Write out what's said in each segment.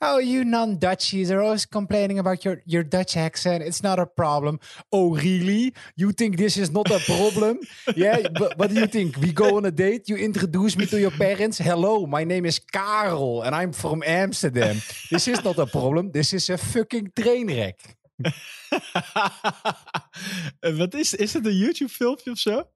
Oh, you non-Dutchies are always complaining about your, your Dutch accent. It's not a problem. Oh, really? You think this is not a problem? yeah, but what do you think? We go on a date, you introduce me to your parents. Hello, my name is Karel and I'm from Amsterdam. This is not a problem. This is a fucking trainwreck. Wat is, is het een YouTube filmpje of zo?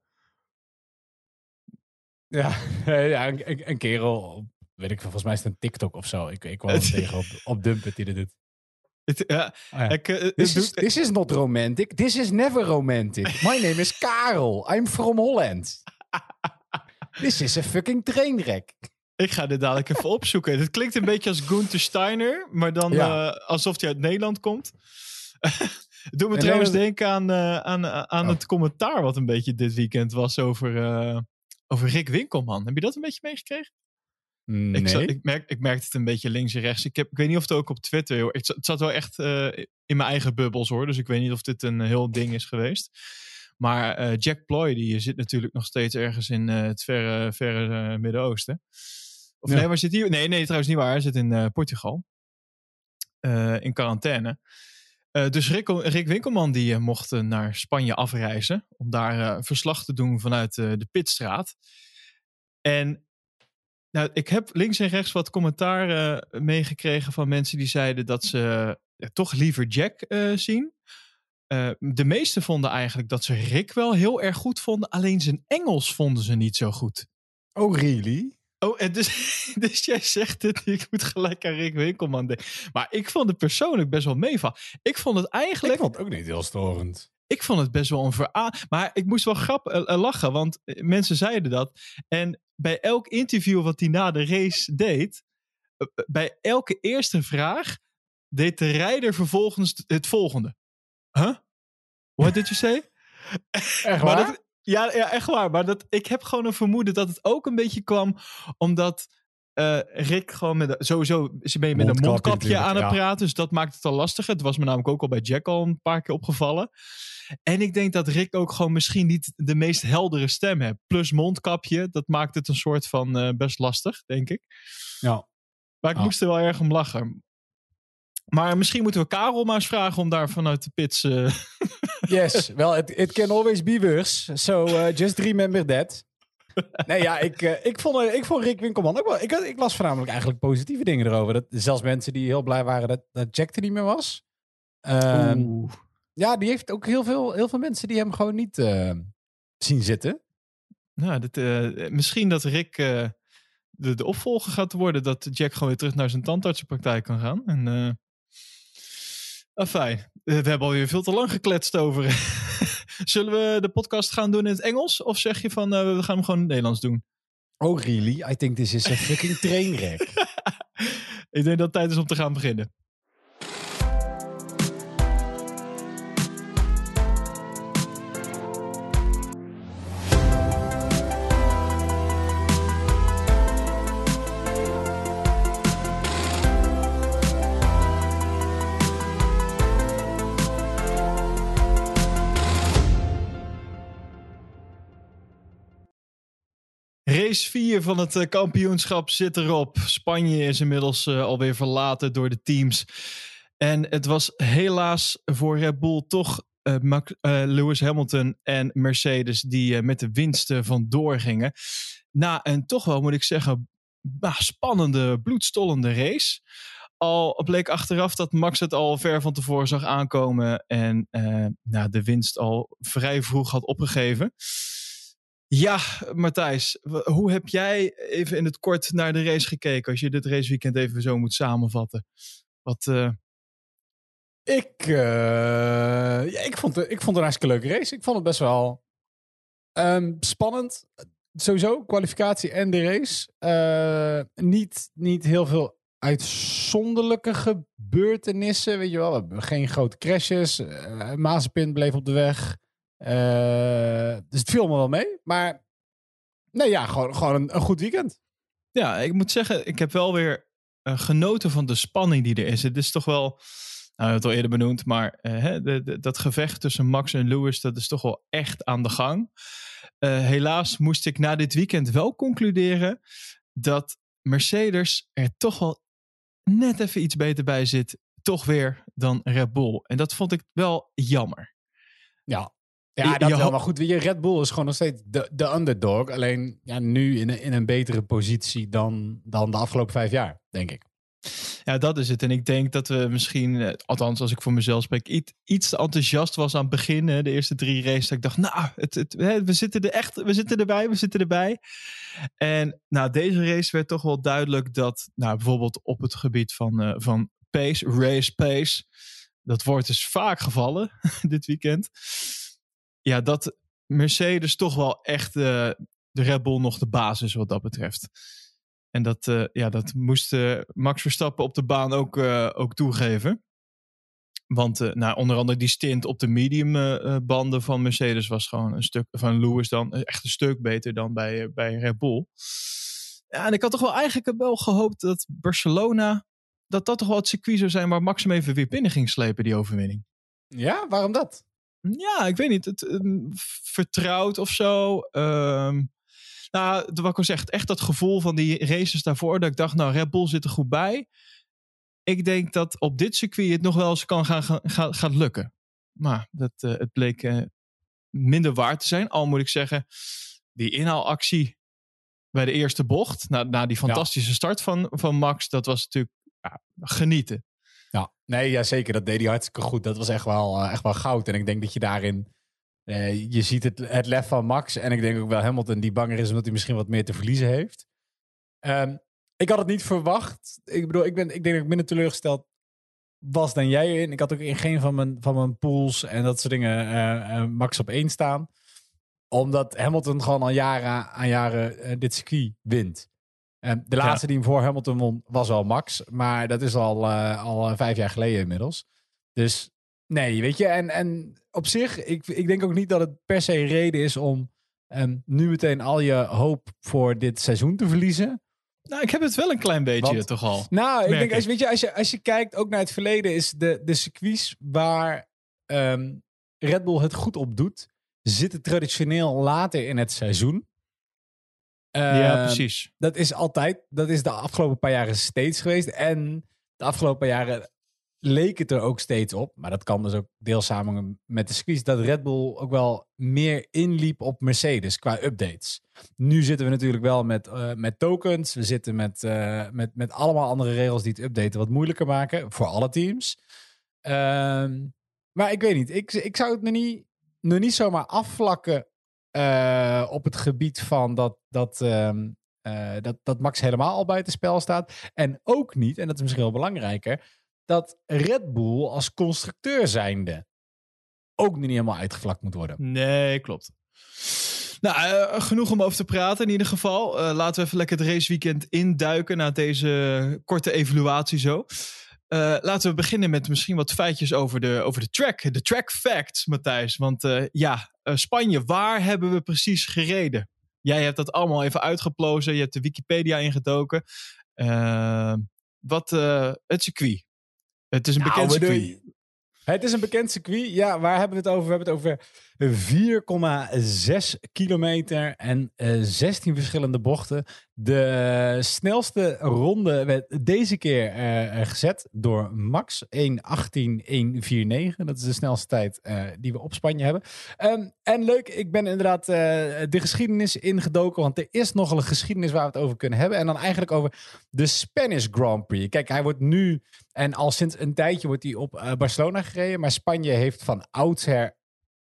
Ja, ja een, een kerel, weet ik volgens mij is het een TikTok of zo. Ik, ik kwam hem tegen op, op Dumpet die dat doet. Ja, Oh ja. ik, eh, This doet- is, this is not romantic. This is never romantic. My name is Karel. I'm from Holland. This is a fucking trainwreck. Ik ga dit dadelijk even opzoeken. Het klinkt een beetje als Gunther Steiner, maar dan Ja. eh, alsof hij uit Nederland komt. Doe me En trouwens dan- denken aan, eh, aan, aan Oh. het commentaar wat een beetje dit weekend was over, over Rick Winkelman. Heb je dat een beetje meegekregen? Nee. Ik, zat- ik, merk, ik merkte het een beetje links en rechts. Ik, heb, ik weet niet of het ook op Twitter... joh. Ik, het zat wel echt eh, in mijn eigen bubbels hoor. Dus ik weet niet of dit een heel ding is geweest. Maar eh, Jack Ploy die zit natuurlijk nog steeds ergens in eh, het verre, verre Midden-Oosten. Of Ja. nee, waar zit hij? Nee, nee, trouwens niet waar. Hij zit in Portugal. In quarantaine. Dus Rick, Rick Winkelman die mocht naar Spanje afreizen. Om daar verslag te doen vanuit de Pitstraat. En nou, ik heb links en rechts wat commentaar eh, meegekregen van mensen die zeiden dat ze toch liever Jack eh, zien. Eh, de meesten vonden eigenlijk dat ze Rick wel heel erg goed vonden. Alleen zijn Engels vonden ze niet zo goed. Oh, really? Oh, en dus, dus jij zegt dit, ik moet gelijk aan Rick Winkelman denken. Maar ik vond het persoonlijk best wel meevallen. Ik vond het eigenlijk... Ik vond het ook niet heel storend. Ik vond het best wel een vera... Maar ik moest wel grap lachen, want mensen zeiden dat. En bij elk interview wat hij na de race deed, eh, eh, bij elke eerste vraag, deed de rijder vervolgens het volgende. Huh? What did you say? Echt Maar waar? dat, ja, ja, echt waar. Maar dat, ik heb gewoon een vermoeden dat het ook een beetje kwam omdat eh, Rick gewoon met een- sowieso ze ben je met een Mondkapje aan het ja. praten, dus dat maakt het al lastiger. Het was me namelijk ook al bij Jack al een paar keer opgevallen. En ik denk dat Rick ook gewoon misschien niet de meest heldere stem heeft. Plus mondkapje, dat maakt het een soort van eh, best lastig, denk ik. Ja. Maar ik Ah. moest er wel erg om lachen. Maar misschien moeten we Karel maar eens vragen om daar vanuit de pits. eh, Yes, well, it, it can always be worse. So just remember that. Nee, ja, ik, eh, ik, vond, eh, ik vond Rick Winkelman ook wel... Ik, ik las voornamelijk eigenlijk positieve dingen erover. Dat, zelfs mensen die heel blij waren dat, dat Jack er niet meer was. Ehm, ja, die heeft ook heel veel, heel veel mensen die hem gewoon niet eh, zien zitten. Nou, dit, misschien dat Rick de, de opvolger gaat worden. Dat Jack gewoon weer terug naar zijn tandartsenpraktijk kan gaan. En, afijn, Eh, we hebben alweer veel te lang gekletst over. Zullen we de podcast gaan doen in het Engels? Of zeg je van, eh, we gaan hem gewoon in het Nederlands doen? Oh, really? I think this is a fucking trainwreck. Ik denk dat het tijd is om te gaan beginnen. Race 4 van het eh, kampioenschap zit erop. Spanje is inmiddels eh, alweer verlaten door de teams. En het was helaas voor Red Bull toch eh, Lewis Hamilton en Mercedes die met de winst eh, vandoor gingen. Na een toch wel, moet ik zeggen, spannende, bloedstollende race. Al bleek achteraf dat Max het al ver van tevoren zag aankomen en nou, de winst al vrij vroeg had opgegeven. Ja, Matthijs, hoe heb jij even in het kort naar de race gekeken? Als je dit raceweekend even zo moet samenvatten. Wat, eh, ik, eh, ja, ik, vond, ik vond het een hartstikke leuke race. Ik vond het best wel ehm, spannend. Sowieso, kwalificatie en de race. Eh, niet, niet heel veel uitzonderlijke gebeurtenissen. Weet je wel, geen grote crashes. Mazepin bleef op de weg. Eh, dus het viel me wel mee. Maar nee, ja, gewoon, gewoon een, een goed weekend. ja, ik moet zeggen, ik heb wel weer eh, genoten van de spanning die er is. Het is toch wel, nou, we hebben het al eerder benoemd, maar eh, hè, de, de- dat gevecht tussen Max en Lewis, dat is toch wel echt aan de gang. Helaas moest ik na dit weekend wel concluderen dat Mercedes er toch wel net even iets beter bij zit. Toch weer dan Red Bull. En dat vond ik wel jammer. Ja, ja, dat je wel. Maar goed, je, Red Bull is gewoon nog steeds de, de underdog. Alleen ja, nu in, een- in een betere positie dan, dan de afgelopen vijf jaar, denk ik. Ja, dat is het. En ik denk dat we misschien, eh, althans als ik voor mezelf spreek, iets, iets te enthousiast was aan het begin. hè, De eerste drie races. Dat ik dacht, nou, het, het, we zitten er echt, we zitten erbij, we zitten erbij. En nou, deze race werd toch wel duidelijk dat, nou, bijvoorbeeld op het gebied van, eh, van pace, race pace, dat woord is vaak gevallen dit weekend. Ja, dat Mercedes toch wel echt eh, de Red Bull nog de basis wat dat betreft. En dat, eh, ja, dat moest eh, Max Verstappen op de baan ook, ook toegeven. Want nou, onder andere die stint op de medium eh, eh, banden van Mercedes was gewoon een stuk, van Lewis dan, echt een stuk beter dan bij, bij Red Bull. Ja, en ik had toch wel eigenlijk wel gehoopt dat Barcelona, dat dat toch wel het circuit zou zijn waar Max hem even weer binnen ging slepen, die overwinning. Ja, waarom dat? Ja, ik weet niet. Het, ehm, vertrouwd of zo. Ehm, nou, wat ik al zeg, echt dat gevoel van die races daarvoor. Dat ik dacht, nou, Red Bull zit er goed bij. Ik denk dat op dit circuit het nog wel eens kan gaan, gaan, gaan- gaat lukken. Maar dat, eh, het bleek eh, minder waard te zijn. Al moet ik zeggen, die inhaalactie bij de eerste bocht. Na, na die fantastische start van, van Max. Dat was natuurlijk ja, genieten. Ja, nee, ja, zeker. Dat deed hij hartstikke goed. Dat was echt wel, eh, echt wel goud. En ik denk dat je daarin... eh, je ziet het, het lef van Max. En ik denk ook wel Hamilton die banger is omdat hij misschien wat meer te verliezen heeft. Ehm, ik had het niet verwacht. Ik bedoel, ik, ben, ik denk dat ik minder teleurgesteld was dan jij in. Ik had ook in geen van mijn, van mijn pools en dat soort dingen eh, Max op één staan. Omdat Hamilton gewoon al jaren aan jaren dit circuit wint. En de laatste die hem voor Hamilton won was al Max. Maar dat is al, eh, al eh, vijf jaar geleden inmiddels. Dus nee, weet je. En, en op zich, ik, ik denk ook niet dat het per se reden is om ehm, nu meteen al je hoop voor dit seizoen te verliezen. Nou, ik heb het wel een klein beetje Want- toch al. Nou, ik denk, als, weet je, als, je, als je kijkt ook naar het verleden, is de, de circuits waar ehm, Red Bull het goed op doet, zitten traditioneel later in het seizoen. Ja, Ehm, precies. Dat is altijd, dat is de afgelopen paar jaren steeds geweest. En de afgelopen jaren leek het er ook steeds op. Maar dat kan dus ook deels samen met de circuits. Dat Red Bull ook wel meer inliep op Mercedes qua updates. Nu zitten we natuurlijk wel met, eh, met tokens. We zitten met, eh, met, met allemaal andere regels die het updaten wat moeilijker maken. Voor alle teams. Ehm, maar ik weet niet. Ik, ik zou het nog niet, nog niet zomaar afvlakken eh, op het gebied van dat, dat, ehm, eh, dat, dat Max helemaal al buiten spel staat. En ook niet, en dat is misschien wel belangrijker, dat Red Bull als constructeur zijnde ook niet helemaal uitgevlakt moet worden. Nee, klopt. Nou, eh, genoeg om over te praten in ieder geval. Laten we even lekker het raceweekend induiken na deze korte evaluatie zo. Laten we beginnen met misschien wat feitjes over de, over de track. De track facts, Matthijs. Want ja, Spanje, waar hebben we precies gereden? Jij hebt dat allemaal even uitgeplozen. Je hebt de Wikipedia ingedoken. Eh, wat, eh, het circuit. Het is een Nou, bekend circuit. Het is een bekend circuit. Ja, waar hebben we het over? We hebben het over 4,6 kilometer en eh, 16 verschillende bochten. De snelste ronde werd deze keer eh, eh, gezet door Max. 1.18.149. Dat is de snelste tijd eh, die we op Spanje hebben. Ehm, en leuk, ik ben inderdaad eh, de geschiedenis ingedoken. Want er is nogal een geschiedenis waar we het over kunnen hebben. En dan eigenlijk over de Spanish Grand Prix. Kijk, hij wordt nu en al sinds een tijdje wordt hij op eh, Barcelona gereden. Maar Spanje heeft van oudsher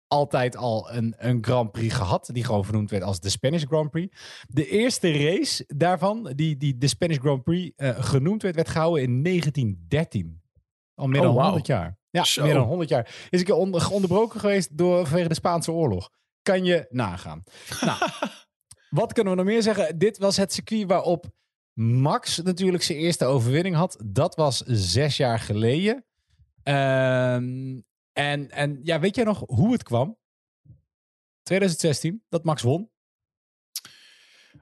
altijd al een, een Grand Prix gehad. Die gewoon vernoemd werd als de Spanish Grand Prix. De eerste race daarvan, die, die de Spanish Grand Prix eh, genoemd werd, werd gehouden in 1913. Al meer Oh, dan wauw. 100 jaar. Ja, Zo. meer dan 100 jaar. Is keer onder, onderbroken geweest door, vanwege de Spaanse oorlog. Kan je nagaan. nou, wat kunnen we nog meer zeggen? Dit was het circuit waarop Max natuurlijk zijn eerste overwinning had. Dat was zes jaar geleden. Ehm, en, en ja, weet jij nog hoe het kwam? 2016, dat Max won.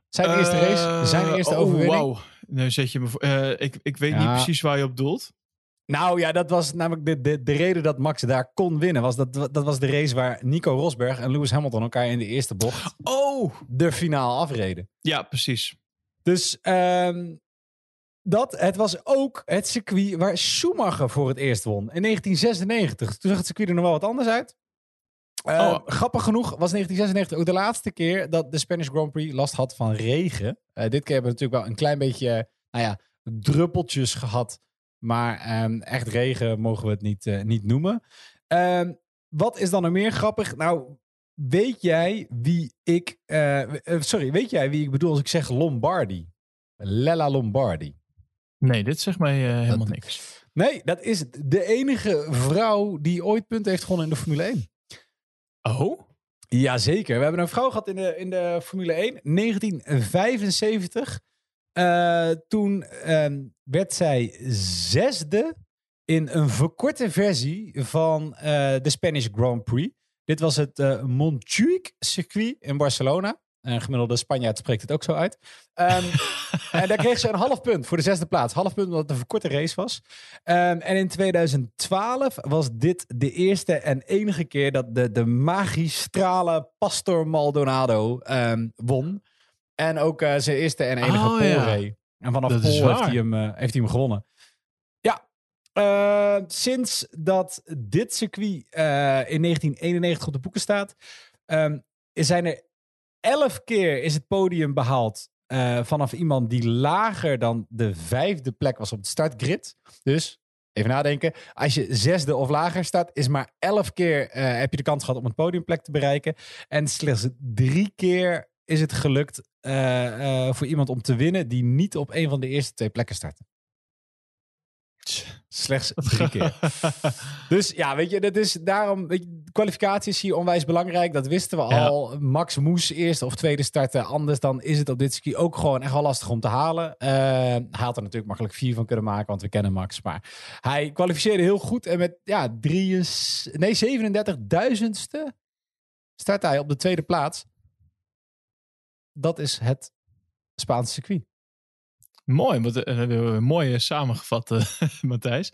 Zijn eerste race, zijn eerste Eh, overwinning. Oh, wauw. Nu zet je me voor. eh, ik, ik weet niet precies waar je op doelt. Nou ja, dat was namelijk de, de, de reden dat Max daar kon winnen. Was dat, dat was de race waar Nico Rosberg en Lewis Hamilton elkaar in de eerste bocht Oh! de finaal afreden. Ja, precies. Dus ehm, dat het was ook het circuit waar Schumacher voor het eerst won. In 1996. Toen zag het circuit er nog wel wat anders uit. Uh, oh. Grappig genoeg was 1996 ook de laatste keer dat de Spanish Grand Prix last had van regen. Uh, dit keer hebben we natuurlijk wel een klein beetje, nou ja, druppeltjes gehad. Maar um, echt regen mogen we het niet, uh, niet noemen. Um, wat is dan nog meer grappig? Nou, weet jij wie ik. sorry, weet jij wie ik bedoel als ik zeg Lombardi? Lella Lombardi. Nee, dit zegt mij helemaal niks. Nee, dat is de enige vrouw die ooit punten heeft gewonnen in de Formule 1. Oh? Jazeker. We hebben een vrouw gehad in de, in de Formule 1, 1975. Uh, toen uh, werd zij zesde in een verkorte versie van uh, de Spanish Grand Prix. Dit was het Montjuic circuit in Barcelona. Een gemiddelde Spanjaard spreekt het ook zo uit. Um, en daar kreeg ze een half punt voor de zesde plaats. Half punt omdat het een verkorte race was. Um, en in 2012 was dit de eerste en enige keer dat de, de magistrale Pastor Maldonado um, won. En ook uh, zijn eerste en enige oh, pole En vanaf dat pole heeft hij, hem, uh, heeft hij hem gewonnen. Ja, uh, sinds dat dit circuit in 1991 op de boeken staat, zijn er elf keer is het podium behaald uh, vanaf iemand die lager dan de vijfde plek was op de startgrid. Dus even nadenken. Als je zesde of lager staat, is maar elf keer uh, heb je de kans gehad om een podiumplek te bereiken. En slechts drie keer is het gelukt uh, voor iemand om te winnen die niet op een van de eerste twee plekken startte. Slechts drie keer. dus ja, weet je, dat is daarom. Weet je, kwalificatie is hier onwijs belangrijk. Dat wisten we al. Max moest eerste of tweede starten. Anders dan is het op dit ski ook gewoon echt wel lastig om te halen. Uh, hij had er natuurlijk makkelijk vier van kunnen maken, want we kennen Max. Maar hij kwalificeerde heel goed. En met ja, drie, nee, 37.000ste start hij op de tweede plaats. Dat is het Spaanse circuit. Mooi, wat, uh, hebben we mooi samengevat, uh, Matthijs.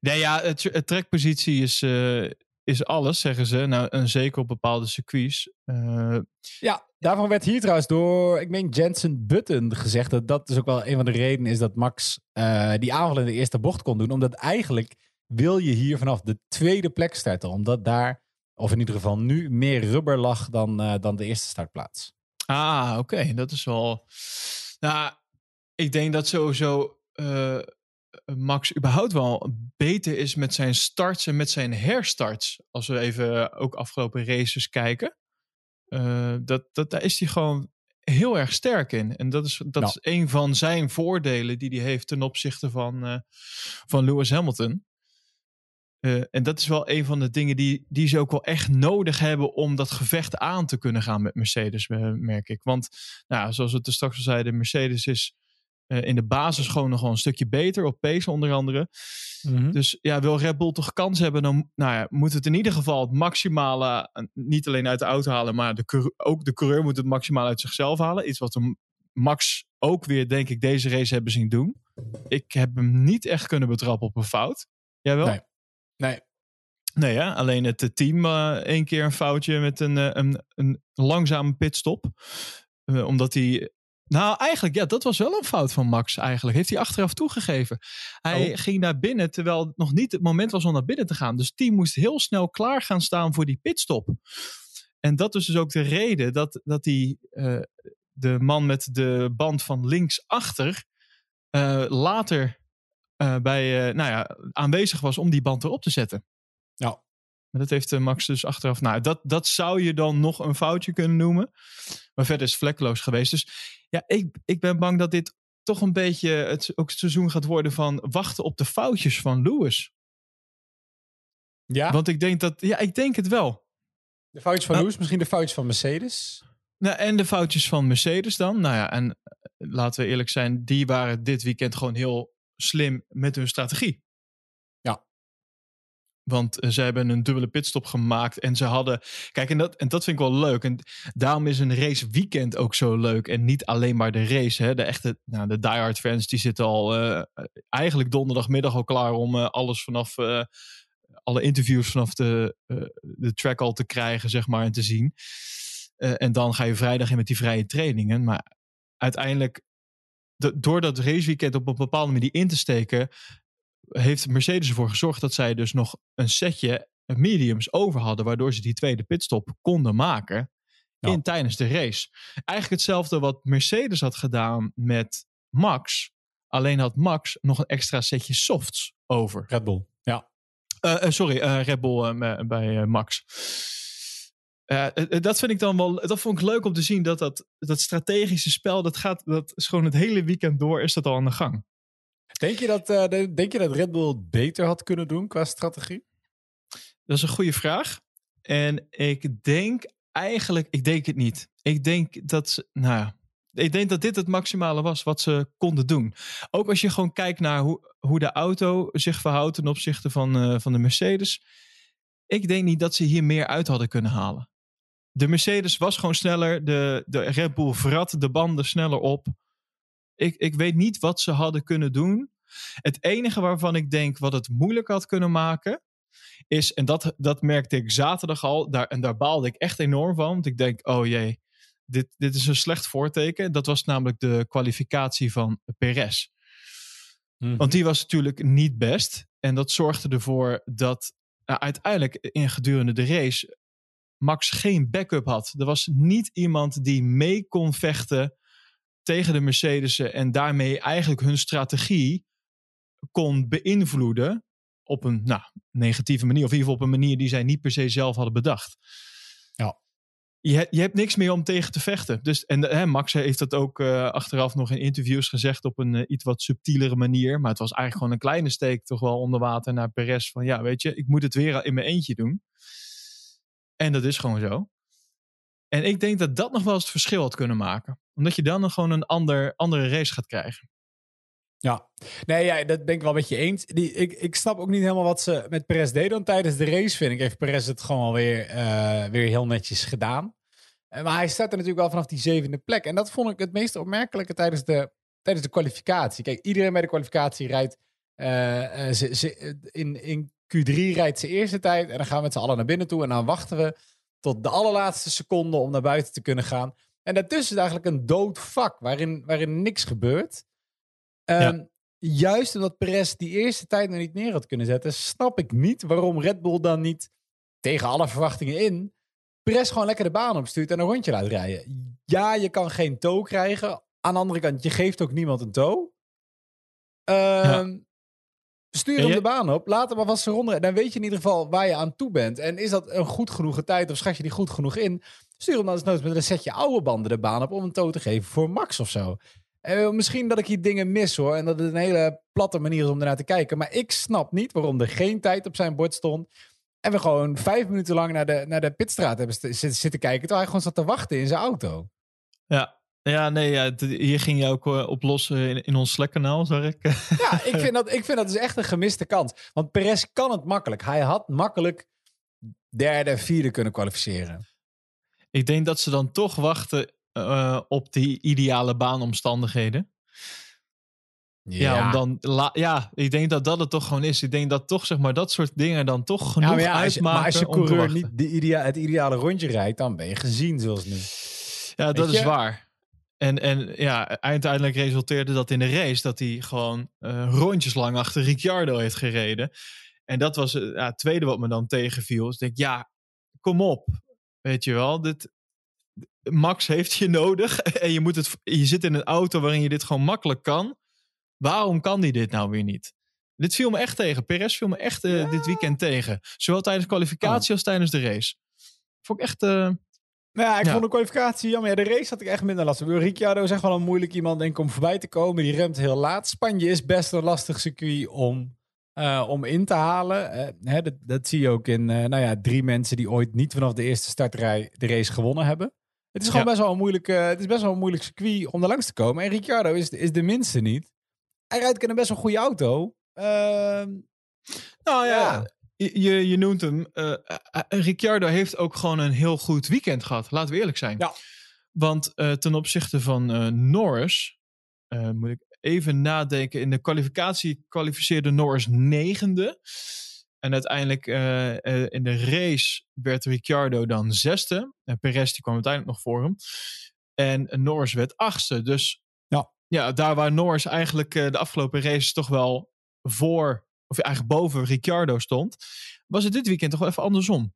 Nee, ja, het, het trekpositie is, uh, is alles, zeggen ze. Nou, en zeker op bepaalde circuits. ja, daarvan werd hier trouwens door, ik meen Jensen Button gezegd dat dat dus ook wel een van de redenen is dat Max die aanval in de eerste bocht kon doen. Omdat eigenlijk wil je hier vanaf de tweede plek starten. Omdat daar, of in ieder geval nu, meer rubber lag dan, dan de eerste startplaats. Ah, oké. Dat is wel... Nou, ik denk dat sowieso uh, Max überhaupt wel beter is met zijn starts en met zijn herstarts. Als we even ook afgelopen races kijken. Uh, dat, dat, daar is hij gewoon heel erg sterk in. En dat is, dat is een van zijn voordelen die hij heeft ten opzichte van, uh, van Lewis Hamilton. Uh, en dat is wel een van de dingen die, die ze ook wel echt nodig hebben om dat gevecht aan te kunnen gaan met Mercedes, merk ik. Want nou, zoals we het er straks al zeiden, Mercedes is uh, in de basis gewoon nog wel een stukje beter. Op pace onder andere. Mm-hmm. Dus ja, wil Red Bull toch kans hebben, dan nou ja, moet het in ieder geval het maximale, uh, niet alleen uit de auto halen, maar de, ook de coureur moet het maximaal uit zichzelf halen. Iets wat de Max ook weer, denk ik, deze race hebben zien doen. Ik heb hem niet echt kunnen betrappen op een fout. Jij wel? Nee. Nee. Nee, ja? alleen het team uh, één keer een foutje met een, een, een langzame pitstop. Uh, omdat hij nou, eigenlijk, ja, dat was wel een fout van Max eigenlijk. Heeft hij achteraf toegegeven. Hij oh. ging naar binnen terwijl het nog niet het moment was om naar binnen te gaan. Dus team moest heel snel klaar gaan staan voor die pitstop. En dat is dus ook de reden dat, dat die, uh, de man met de band van links achter uh, later uh, bij, nou ja, aanwezig was om die band erop te zetten. Ja. Maar dat heeft Max dus achteraf. Nou, dat, dat zou je dan nog een foutje kunnen noemen. Maar verder is vlekkeloos geweest. Dus ja, ik, ik ben bang dat dit toch een beetje het, ook het seizoen gaat worden van wachten op de foutjes van Lewis. Ja? Want ik denk dat, ja, ik denk het wel. De foutjes van nou, Lewis, misschien de foutjes van Mercedes? Nou, en de foutjes van Mercedes dan. Nou ja, en eh, laten we eerlijk zijn, die waren dit weekend gewoon heel slim met hun strategie. Want eh, ze hebben een dubbele pitstop gemaakt. En ze hadden. Kijk, en dat, en dat vind ik wel leuk. En daarom is een race weekend ook zo leuk. En niet alleen maar de race. Hè. De echte. Nou, de diehard fans die zitten al. Uh, eigenlijk donderdagmiddag al klaar om alles vanaf. Alle interviews vanaf de, de track al te krijgen, zeg maar. En te zien. en dan ga je vrijdag in met die vrije trainingen. Maar uiteindelijk door dat raceweekend op een bepaalde manier in te steken, heeft Mercedes ervoor gezorgd dat zij dus nog een setje mediums over hadden, waardoor ze die tweede pitstop konden maken in tijdens de race. Eigenlijk hetzelfde wat Mercedes had gedaan met Max. Alleen had Max nog een extra setje softs over. Red Bull, ja. Uh, sorry, uh, Red Bull bij Max. dat vind ik dan wel. Dat vond ik leuk om te zien dat dat, dat strategische spel. Dat gaat. Dat is gewoon het hele weekend door. Is dat al aan de gang? Denk je dat, denk je dat Red Bull beter had kunnen doen qua strategie? Dat is een goede vraag. En ik denk eigenlijk, ik denk het niet. Ik denk dat nou ik denk dat dit het maximale was wat ze konden doen. Ook als je gewoon kijkt naar hoe, hoe de auto zich verhoudt ten opzichte van, uh, van de Mercedes. Ik denk niet dat ze hier meer uit hadden kunnen halen. De Mercedes was gewoon sneller. De, de Red Bull vrat de banden sneller op. Ik, ik weet niet wat ze hadden kunnen doen. Het enige waarvan ik denk wat het moeilijk had kunnen maken is, en dat, dat merkte ik zaterdag al, daar, en daar baalde ik echt enorm van. Want ik denk, oh jee, dit, dit is een slecht voorteken. Dat was namelijk de kwalificatie van Perez. Mhm. Want die was natuurlijk niet best. En dat zorgde ervoor dat nou, uiteindelijk in gedurende de race Max geen backup had. Er was niet iemand die mee kon vechten tegen de Mercedes'en en daarmee eigenlijk hun strategie kon beïnvloeden op een nou, negatieve manier. Of in ieder geval op een manier die zij niet per se zelf hadden bedacht. Ja. Je, je hebt niks meer om tegen te vechten. Dus, en hè, Max heeft dat ook uh, achteraf nog in interviews gezegd op een uh, iets wat subtielere manier. Maar het was eigenlijk gewoon een kleine steek toch wel onder water naar Perez. Van ja, weet je, ik moet het weer in mijn eentje doen. En dat is gewoon zo. En ik denk dat dat nog wel eens het verschil had kunnen maken. Omdat je dan gewoon een ander, andere race gaat krijgen. Ja, nee, ja, dat ben ik wel met je eens. Die, ik, ik snap ook niet helemaal wat ze met Perez deden. tijdens de race, vind ik, heeft Perez het gewoon alweer uh, weer heel netjes gedaan. Uh, maar hij staat er natuurlijk wel vanaf die zevende plek. En dat vond ik het meest opmerkelijke tijdens de, tijdens de kwalificatie. Kijk, iedereen bij de kwalificatie rijdt ze, in, in Q3 rijdt ze eerste tijd. En dan gaan we met z'n allen naar binnen toe. En dan wachten we tot de allerlaatste seconde om naar buiten te kunnen gaan. En daartussen is eigenlijk een dood vak waarin, waarin niks gebeurt. Um, Juist omdat Perez die eerste tijd nog niet neer had kunnen zetten, snap ik niet waarom Red Bull dan niet tegen alle verwachtingen in Perez gewoon lekker de baan opstuurt en een rondje laat rijden. Ja, je kan geen tow krijgen. Aan de andere kant, je geeft ook niemand een tow. Um, Stuur hem de baan op. Laat hem alvast een ronde. Dan weet je in ieder geval waar je aan toe bent. En is dat een goed genoeg tijd of schat je die goed genoeg in? Stuur hem dan eens nooit met een setje oude banden de baan op om een tow te geven voor Max of zo. Uh, misschien dat ik hier dingen mis hoor. En dat het een hele platte manier is om ernaar te kijken. Maar ik snap niet waarom er geen tijd op zijn bord stond. En we gewoon vijf minuten lang naar de, naar de pitstraat hebben zitten, kijken. Terwijl hij gewoon zat te wachten in zijn auto. Ja, ja, nee, ja, hier ging je ook uh, op los in, in ons Slack-kanaal, zag ik. ja, ik vind, dat, ik vind dat dus echt een gemiste kans. Want Perez kan het makkelijk. Hij had makkelijk derde, vierde kunnen kwalificeren. Ik denk dat ze dan toch wachten uh, op die ideale baanomstandigheden. Ja, ja, om dan, ja, ik denk dat dat het toch gewoon is. Ik denk dat toch, zeg maar, dat soort dingen dan toch genoeg ja, maar ja, als je, Maar als je coureur niet de idea, het ideale rondje rijdt, dan ben je gezien zoals nu. Ja, dat is waar. En, en ja, uiteindelijk resulteerde dat in de race dat hij gewoon uh, rondjes lang achter Ricciardo heeft gereden. En dat was uh, het tweede wat me dan tegenviel. Dus ik denk, ja, kom op. Weet je wel, dit, Max heeft je nodig en je, moet het, je zit in een auto waarin je dit gewoon makkelijk kan. Waarom kan die dit nou weer niet? Dit viel me echt tegen. Perez viel me echt uh, dit weekend tegen. Zowel tijdens de kwalificatie oh. als tijdens de race. Vond ik echt... Uh, nou ja, ik vond de kwalificatie jammer. Ja, de race had ik echt minder last van. Ricciardo is echt wel een moeilijk iemand denk ik, om voorbij te komen. Die remt heel laat. Spanje is best een lastig circuit om, uh, om in te halen. hè, dat, dat, zie je ook in nou ja, drie mensen die ooit niet vanaf de eerste startrij de race gewonnen hebben. Het is gewoon best wel een moeilijk, uh, het is best wel een moeilijk circuit om er langs te komen. En Ricciardo is, is de minste niet. Hij rijdt in een best wel goede auto. Uh, nou ja, ja. Je, je noemt hem. Uh, Ricciardo heeft ook gewoon een heel goed weekend gehad. Laten we eerlijk zijn. Ja. Want ten opzichte van Norris, moet ik even nadenken. In de kwalificatie kwalificeerde Norris negende. En uiteindelijk uh, uh, in de race werd Ricciardo dan zesde. En Perez die kwam uiteindelijk nog voor hem. En Norris werd achtste. Dus ja. ja, daar waar Norris eigenlijk eh, de afgelopen races toch wel voor, of eigenlijk boven Ricciardo stond, was het dit weekend toch wel even andersom.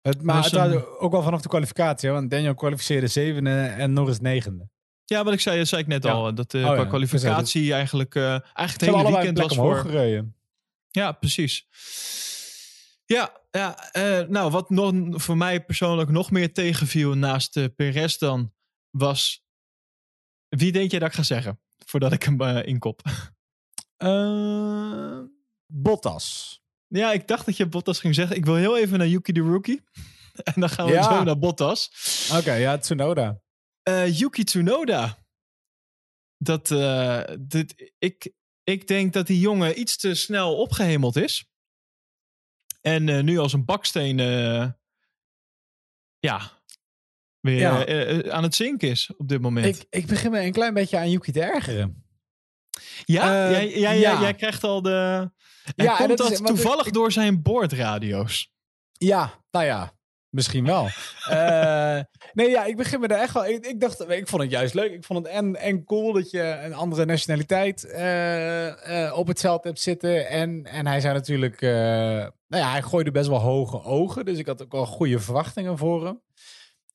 Het, maar het waren een- ook wel vanaf de kwalificatie, want Daniel kwalificeerde zevende en Norris negende. Ja, wat ik zei, dat zei ik net Ja. al. Dat eh, Oh qua ja, kwalificatie eigenlijk, eigenlijk het hele weekend was voor... gereden. Ja, precies. Ja, ja eh, nou wat nog, voor mij persoonlijk nog meer tegenviel naast uh, Perez dan, was... Wie denk je dat ik ga zeggen? Voordat ik hem uh, inkop. Bottas. Ja, ik dacht dat je Bottas ging zeggen. Ik wil heel even naar Yuki de Rookie. en dan gaan we Ja. zo naar Bottas. Oké, okay, ja, Tsunoda. Yuki Tsunoda. Dat, dit, ik, ik denk dat die jongen iets te snel opgehemeld is. En uh, nu als een baksteen, ja, weer Ja. aan het zinken is op dit moment. Ik, ik begin me een klein beetje aan Yuki te ergeren. Ja, Eh, jij, jij, ja. Jij, krijgt al de. En Ja, en komt dat dat, is- want toevallig ik- door zijn boordradio's? Ja, nou ja, misschien wel. Eh, nee, ja, ik begin me er echt wel. Ik, ik dacht, ik vond het juist leuk. Ik vond het en, en cool dat je een andere nationaliteit eh, eh, op het veld hebt zitten. En, en hij zei natuurlijk, eh, nou ja, hij gooide best wel hoge ogen. Dus ik had ook wel goede verwachtingen voor hem.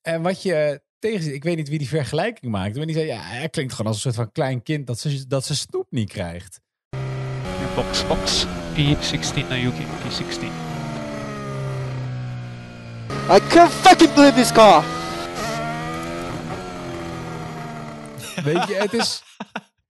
En wat je tegen, ik weet niet wie die vergelijking maakte, maar die zei, ja, hij klinkt gewoon als een soort van klein kind dat ze, dat ze snoep niet krijgt. Box, box. P16 naar Yuki, P16. I can't fucking believe this car! Weet je, het is.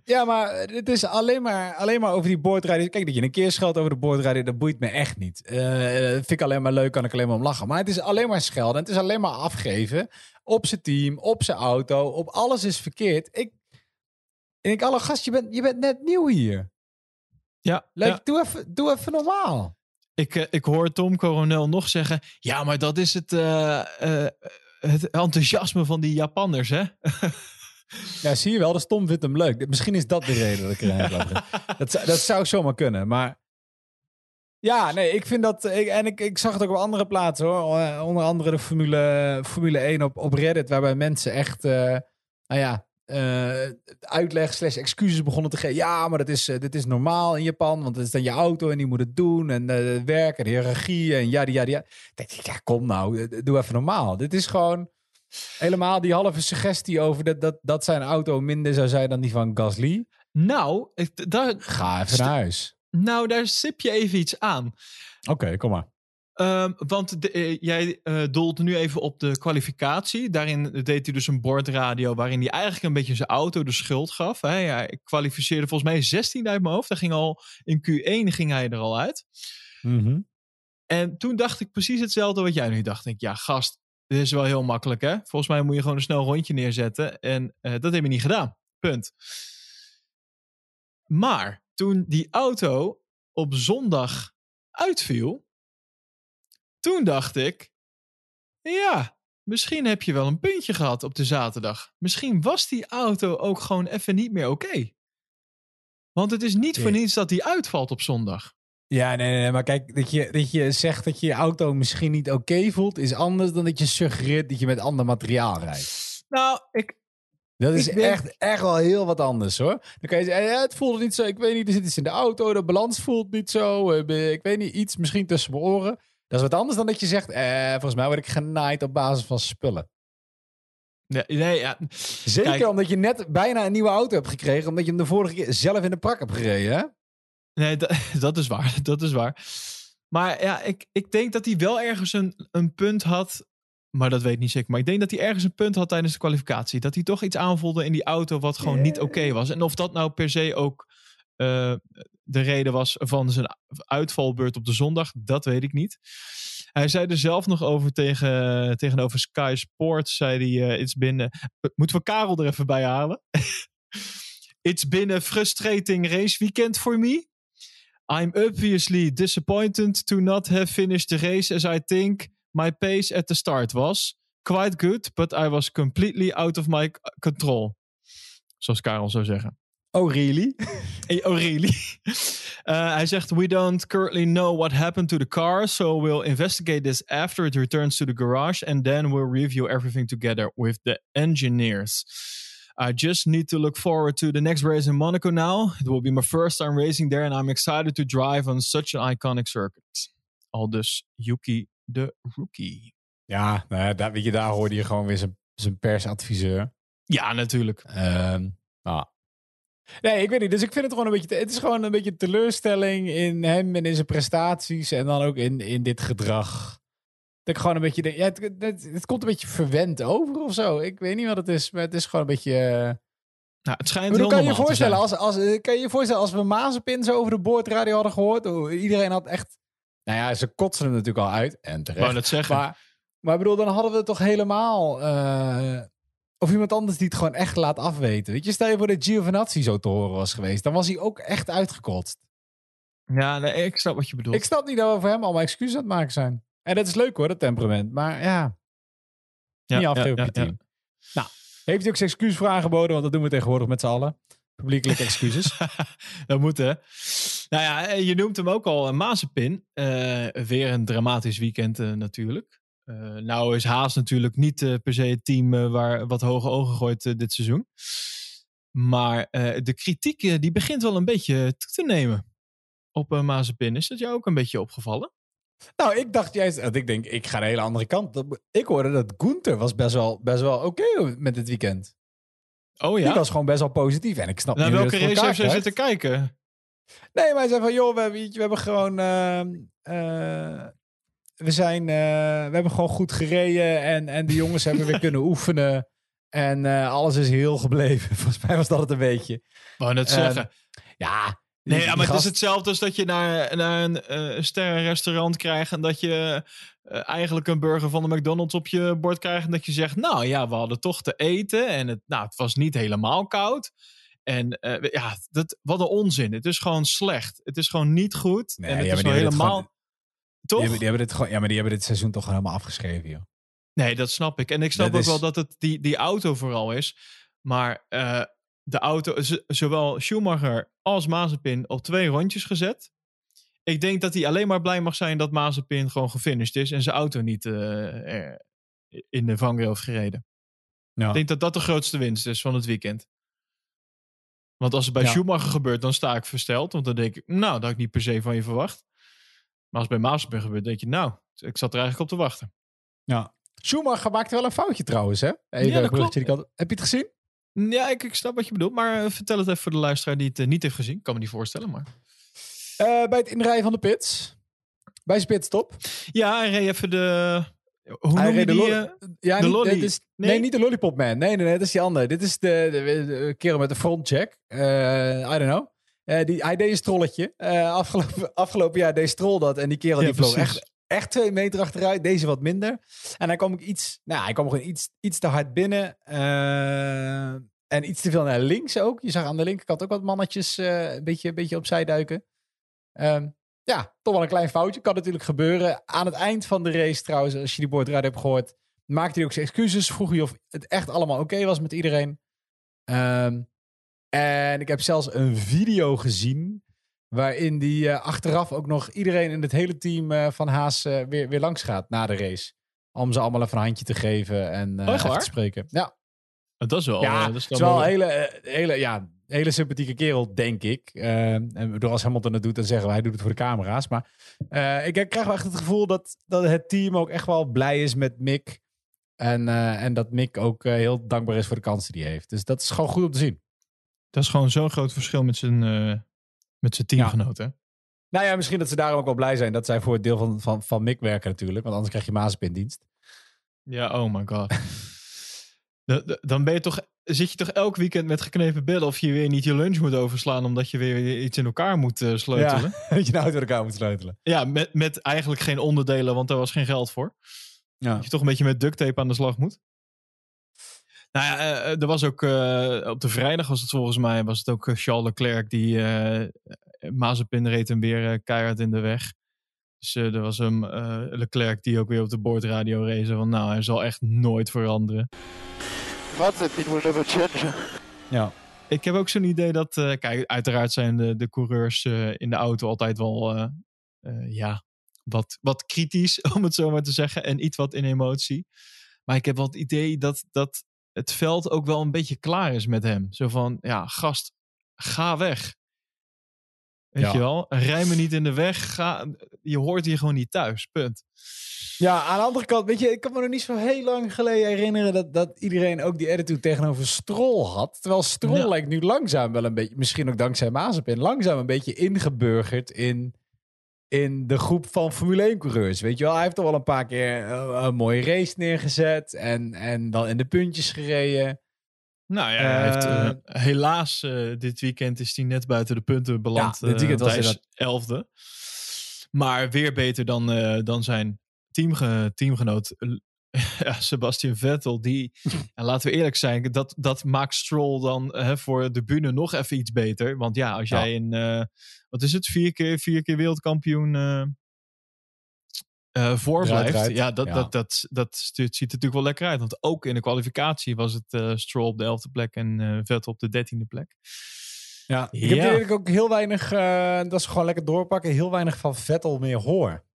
Ja, maar het is alleen maar, alleen maar over die boordrijden. Kijk, dat je een keer scheldt over de boordrijden, dat boeit me echt niet. Eh, vind ik alleen maar leuk, kan ik alleen maar om lachen. Maar het is alleen maar schelden. Het is alleen maar afgeven op zijn team, op zijn auto, op alles is verkeerd. Ik, en ik alle gast, je bent, je bent net nieuw hier. Ja, Leuk, ja. doe, even, doe even normaal. Ik, eh, ik hoor Tom Coronel nog zeggen. Ja, maar dat is het, eh, eh, het enthousiasme van die Japanners, hè? Ja, zie je wel, de stom vindt hem leuk. Misschien is dat de reden dat ik er heb dat, zou- dat zou zomaar kunnen, maar... Ja, nee, ik vind dat... Ik, en ik, ik zag het ook op andere plaatsen, hoor. Onder andere de Formule, Formule 1 op, op Reddit, waarbij mensen echt... nou ja, eh, uitleg slash excuses begonnen te geven. Ja, maar dat is, eh, dit is normaal in Japan, want het is dan je auto en die moet het doen. En het werk en hiërarchie en ja, ja, ja. denk ik, ja, kom nou, doe even normaal. Dit is gewoon... Helemaal die halve suggestie over dat, dat, dat zijn auto minder zou zijn dan die van Gasly. Nou, daar, Ga even naar huis. nou, daar sip je even iets aan. Oké, kom maar. Ehm, want de- eh, jij eh doelt nu even op de kwalificatie. Daarin deed hij dus een bordradio waarin hij eigenlijk een beetje zijn auto de schuld gaf. Hè. Hij kwalificeerde volgens mij 16 uit mijn hoofd. Hij ging al, in Q1 ging hij er al uit. En toen dacht ik precies hetzelfde wat jij nu dacht. Ik ja, gast, dit is wel heel makkelijk, hè? Volgens mij moet je gewoon een snel rondje neerzetten. En eh, dat hebben we niet gedaan. Punt. Maar toen die auto op zondag uitviel, toen dacht ik, ja, misschien heb je wel een puntje gehad op de zaterdag. Misschien was die auto ook gewoon even niet meer oké. Want het is niet voor niets dat die uitvalt op zondag. Ja, nee, nee, nee, maar kijk, dat je, dat je zegt dat je je auto misschien niet oké voelt, is anders dan dat je suggereert dat je met ander materiaal rijdt. Nou, ik, Dat is Ik denk- echt, echt wel heel wat anders hoor. Dan kan je zeggen, ja, het voelde niet zo, ik weet niet, er zit iets in de auto, de balans voelt niet zo, eh, ik weet niet, iets misschien tussen mijn oren. Dat is wat anders dan dat je zegt, eh, volgens mij word ik genaaid op basis van spullen. nee, nee ja, Zeker Kijk. omdat je net bijna een nieuwe auto hebt gekregen, omdat je hem de vorige keer zelf in de prak hebt gereden, hè? Nee, dat, dat is waar. Dat is waar. Maar ja, ik, ik denk dat hij wel ergens een, een punt had. Maar dat weet ik niet zeker. Maar ik denk dat hij ergens een punt had tijdens de kwalificatie. Dat hij toch iets aanvoelde in die auto wat gewoon niet oké was. En of dat nou per se ook eh, de reden was van zijn uitvalbeurt op de zondag, dat weet ik niet. Hij zei er zelf nog over tegen, tegenover Sky Sports. Zei hij, eh, it's been, eh, moeten we Karel er even bij halen? It's been a frustrating race weekend for me. I'm obviously disappointed to not have finished the race as I think my pace at the start was. Quite good, but I was completely out of my control. Zoals Karel zou zeggen. Oh, really? Hey, oh, really? Uh, hij zegt: We don't currently know what happened to the car, so we'll investigate this after it returns to the garage, and then we'll review everything together with the engineers. I just need to look forward to the next race in Monaco now. It will be my first time racing there and I'm excited to drive on such an iconic circuit. Al dus Yuki de rookie. Ja, nou ja, daar, weet je, daar hoorde je gewoon weer zijn, zijn persadviseur. Ja, natuurlijk. Ehm, nou. Nee, ik weet niet. Dus ik vind het gewoon een beetje. Het is gewoon een beetje teleurstelling in hem en in zijn prestaties. En dan ook in, in dit gedrag. Dat ik gewoon een beetje. denk, Ja, het, het, het komt een beetje verwend over of zo. Ik weet niet wat het is, maar het is gewoon een beetje. eh, Nou, het schijnt maar heel kan je voorstellen, als, als, kan je je voorstellen als we Mazepin zo over de boordradio hadden gehoord. hoe Iedereen had echt. Nou ja, ze kotsen hem natuurlijk al uit. En terecht. wou zeggen. Maar, maar ik bedoel, dan hadden we het toch helemaal. eh, of iemand anders die het gewoon echt laat afweten. Weet je, stel je voor dat Giovinazzi zo te horen was geweest. Dan was hij ook echt uitgekotst. ja, nee, ik snap wat je bedoelt. Ik snap niet dat we voor hem allemaal excuses aan het maken zijn. En dat is leuk hoor, dat temperament. Maar ja, ja, niet afgeven ja, op je team. Nou, heeft hij ook zijn excuus voor aangeboden? Want dat doen we tegenwoordig met z'n allen. Publiekelijke excuses. dat moet hè. Nou ja, eh, je noemt hem ook al een Mazepin. Eh, weer een dramatisch weekend eh, natuurlijk. Eh, nou is Haas natuurlijk niet eh, per se het team eh, waar wat hoge ogen gooit dit seizoen. Maar de kritiek die begint wel een beetje toe te nemen op uh, Mazepin. Is dat jou ook een beetje opgevallen? nou, ik dacht juist, dat ik denk, ik ga de hele andere kant. Ik hoorde dat Gunther was best wel, best wel oké met het weekend. Oh Die ja? was gewoon best wel positief. En ik snap Naar niet welke race heeft zij krijgt. zitten kijken? Nee, maar hij zei van, joh, we hebben, we hebben gewoon... we, zijn, eh, we hebben gewoon goed gereden en, en de jongens hebben weer kunnen oefenen. En eh, alles is heel gebleven. Volgens mij was dat het een beetje. Wou net zeggen. Ja, Nee, ja, maar het is hetzelfde als dat je naar, naar een eh sterrenrestaurant krijgt en dat je eigenlijk een burger van de McDonald's op je bord krijgt en dat je zegt, nou ja, we hadden toch te eten en het, nou, het was niet helemaal koud. En ja, dat, wat een onzin. Het is gewoon slecht. Het is gewoon niet goed. Nee, en het ja, is helemaal... gewoon- Toch? Die hebben, die hebben dit gewoon, ja, maar die hebben dit seizoen toch gewoon helemaal afgeschreven, joh. Nee, dat snap ik. En ik snap Dat ook is- wel dat het die, die auto vooral is. Maar eh, de auto, zowel Schumacher als Mazepin op twee rondjes gezet. Ik denk dat hij alleen maar blij mag zijn dat Mazepin gewoon gefinished is en zijn auto niet eh, in de vangrail heeft gereden. Ja. Ik denk dat dat de grootste winst is van het weekend. Want als het bij Ja. Schumacher gebeurt, dan sta ik versteld. Want dan denk ik, nou, dat had ik niet per se van je verwacht. Maar als bij Mazepin gebeurt, denk je, nou, ik zat er eigenlijk op te wachten. ja. Schumacher maakte wel een foutje trouwens, hè? Even Ja, dat een bruggetje die kant- Heb je het gezien? Ja, ik, ik snap wat je bedoelt. Maar eh, vertel het even voor de luisteraar die het eh, niet heeft gezien. Ik kan me niet voorstellen, maar... Eh, bij het inrijden van de pits. Bij zijn pitstop. Ja, hij reed even de... Hoe Hij noem je reed de die? lo- Ja, de niet, is, nee? Nee? niet de Lollipop Man. Nee, nee, nee, dat is die andere. Dit is de, de, de kerel met de frontcheck. Eh I don't know. Eh, die, hij deed een strolletje. Eh, afgelopen, afgelopen jaar deed Stroll dat. En die kerel Ja, die vloog precies. echt, echt twee meter achteruit. Deze wat minder. En hij kwam ook iets... Nou, hij kwam gewoon iets, iets te hard binnen. Eh, en iets te veel naar links ook. Je zag aan de linkerkant ook wat mannetjes een, beetje, een beetje opzij duiken. Ehm, ja, toch wel een klein foutje. Kan natuurlijk gebeuren. Aan het eind van de race trouwens, als je die boordraad hebt gehoord, maakte hij ook zijn excuses. Vroeg hij of het echt allemaal oké was met iedereen. Ehm, en ik heb zelfs een video gezien waarin die eh, achteraf ook nog iedereen in het hele team eh, van Haas eh, weer, weer langs gaat na de race. Om ze allemaal even een handje te geven en Oh, te spreken. Ja, Dat is wel... ja, dat is wel een hele, hele, ja, hele sympathieke kerel, denk ik. En door als Hamilton het doet, dan zeggen we hij doet het voor de camera's. Maar eh, ik krijg wel echt het gevoel dat, dat het team ook echt wel blij is met Mick. En, en dat Mick ook heel dankbaar is voor de kansen die hij heeft. Dus dat is gewoon goed om te zien. Dat is gewoon zo'n groot verschil met zijn, eh, met zijn teamgenoten. Nou ja, misschien dat ze daarom ook wel blij zijn dat zij voor het deel van, van, van Mick werken natuurlijk. Want anders krijg je Mazepin dienst. Ja, oh my god. Da- da- Dan ben je toch, zit je toch elk weekend met geknepen billen of je weer niet je lunch moet overslaan omdat je weer iets in elkaar moet eh, sleutelen. Ja, dat je nou uit elkaar moet sleutelen. Ja, met, met eigenlijk geen onderdelen, want daar was geen geld voor. Ja. Dat je toch een beetje met duct tape aan de slag moet. Nou ja, eh, eh, er was ook eh, op de vrijdag was het volgens mij was het ook Charles Leclerc die eh Mazepin reed hem weer keihard in de weg. Dus er was een eh, Leclerc die ook weer op de boordradio zo van nou hij zal echt nooit veranderen. Mazepin will never change. Ja. Ik heb ook zo'n idee dat, eh, kijk, uiteraard zijn de, de coureurs eh, in de auto altijd wel, eh, eh, ja, wat, wat kritisch, om het zo maar te zeggen, en iets wat in emotie. Maar ik heb wel het idee dat, dat het veld ook wel een beetje klaar is met hem. Zo van, ja, gast, ga weg. Weet Ja. je wel? Rij me niet in de weg. Ga, je hoort hier gewoon niet thuis. Punt. Ja, aan de andere kant, weet je, ik kan me nog niet zo heel lang geleden herinneren dat, dat iedereen ook die attitude tegenover Stroll had. Terwijl Stroll Ja. lijkt nu langzaam wel een beetje, misschien ook dankzij Mazepin, langzaam een beetje ingeburgerd in, in de groep van Formule 1-coureurs. Weet je wel, hij heeft toch wel een paar keer een mooie race neergezet en, en dan in de puntjes gereden. Nou ja, hij heeft, Eh, eh, helaas eh, dit weekend is hij net buiten de punten beland. Ja, dit weekend was hij is elfde. Maar weer beter dan, dan zijn teamge, teamgenoot ja, Sebastian Vettel. Die, en laten we eerlijk zijn, dat, dat maakt Stroll dan eh, voor de bühne nog even iets beter. Want ja, als Ja. jij in, eh, wat is het, vier keer, vier keer wereldkampioen eh eh, voorblijft. Ja, dat, Ja. Dat, dat, dat ziet er natuurlijk wel lekker uit. Want ook in de kwalificatie was het Stroll op de elfde plek en Vettel op de dertiende plek. Ja, ik heb eigenlijk ook heel weinig, dat is gewoon lekker doorpakken, heel weinig van Vettel meer hoor.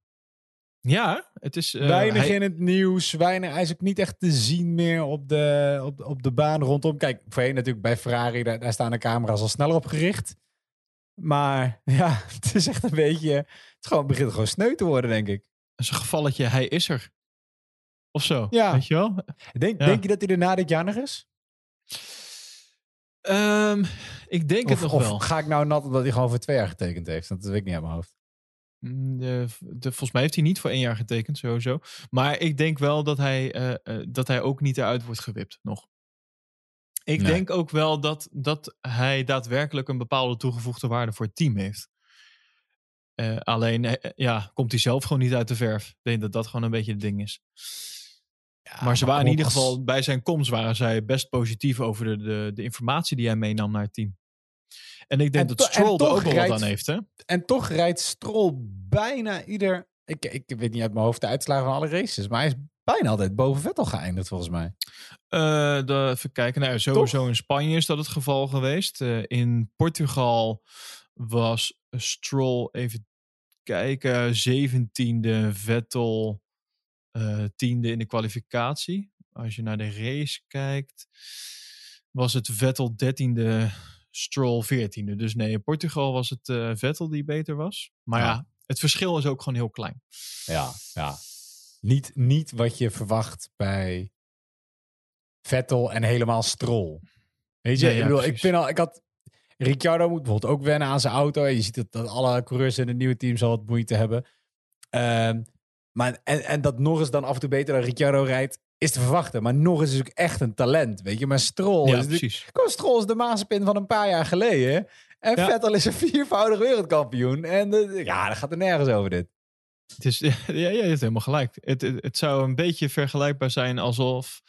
Ja, het is... eh, weinig hij- in het nieuws. Weinig, hij is ook niet echt te zien meer op de, op, op de baan rondom. Kijk, voorheen natuurlijk bij Ferrari, daar, daar staan de camera's al sneller op gericht. Maar ja, het is echt een beetje... Het, is gewoon, het begint gewoon sneu te worden, denk ik. is een gevalletje, hij is er. Of zo, Ja. weet je wel? Denk, Ja. denk je dat hij er na dit jaar nog is? Ehm, ik denk Of, het nog of wel. ga ik nou nat omdat hij gewoon voor twee jaar getekend heeft? Dat weet ik niet uit mijn hoofd. Mm, De, de, volgens mij heeft hij niet voor één jaar getekend, sowieso. Maar ik denk wel dat hij, eh, eh, dat hij ook niet eruit wordt gewipt, nog. Ik Nee. denk ook wel dat, dat hij daadwerkelijk een bepaalde toegevoegde waarde voor het team heeft. Eh, alleen, ja, komt hij zelf gewoon niet uit de verf. Ik denk dat dat gewoon een beetje het ding is. maar ze waren in ieder geval, bij zijn komst waren zij best positief over de, de, de informatie die hij meenam naar het team. En ik denk En dat Stroll er ook wel wat aan heeft, hè? En toch rijdt Stroll bijna ieder... Ik, ik weet niet uit mijn hoofd de uitslagen van alle races. Maar hij is bijna altijd boven Vettel geëindigd, volgens mij. Eh, de, even kijken. Nou, sowieso in Spanje is dat het geval geweest. Eh, in Portugal was Stroll, even kijken, zeventiende, Vettel eh tiende in de kwalificatie. Als je naar de race kijkt, was het Vettel dertiende, Stroll veertiende. Dus nee, in Portugal was het eh, Vettel die beter was. Maar ja. Ja. het verschil is ook gewoon heel klein. Ja, ja. Niet, niet wat je verwacht bij Vettel en helemaal Stroll. Weet je, Ja, ja, ik, bedoel, ik vind al, ik had Ricciardo moet bijvoorbeeld ook wennen aan zijn auto. En je ziet dat, dat alle coureurs in het nieuwe team zal wat moeite hebben. Ehm, maar en, en dat Norris dan af en toe beter dan Ricciardo rijdt, is te verwachten. Maar Norris is ook echt een talent, weet je. Maar Stroll ja, is natuurlijk precies. Stroll is de Mazepin van een paar jaar geleden. En Ja. Vettel is een viervoudig wereldkampioen. En ja, dat gaat er nergens over dit. Het is, ja, ja, je hebt helemaal gelijk. Het, het, het zou een beetje vergelijkbaar zijn alsof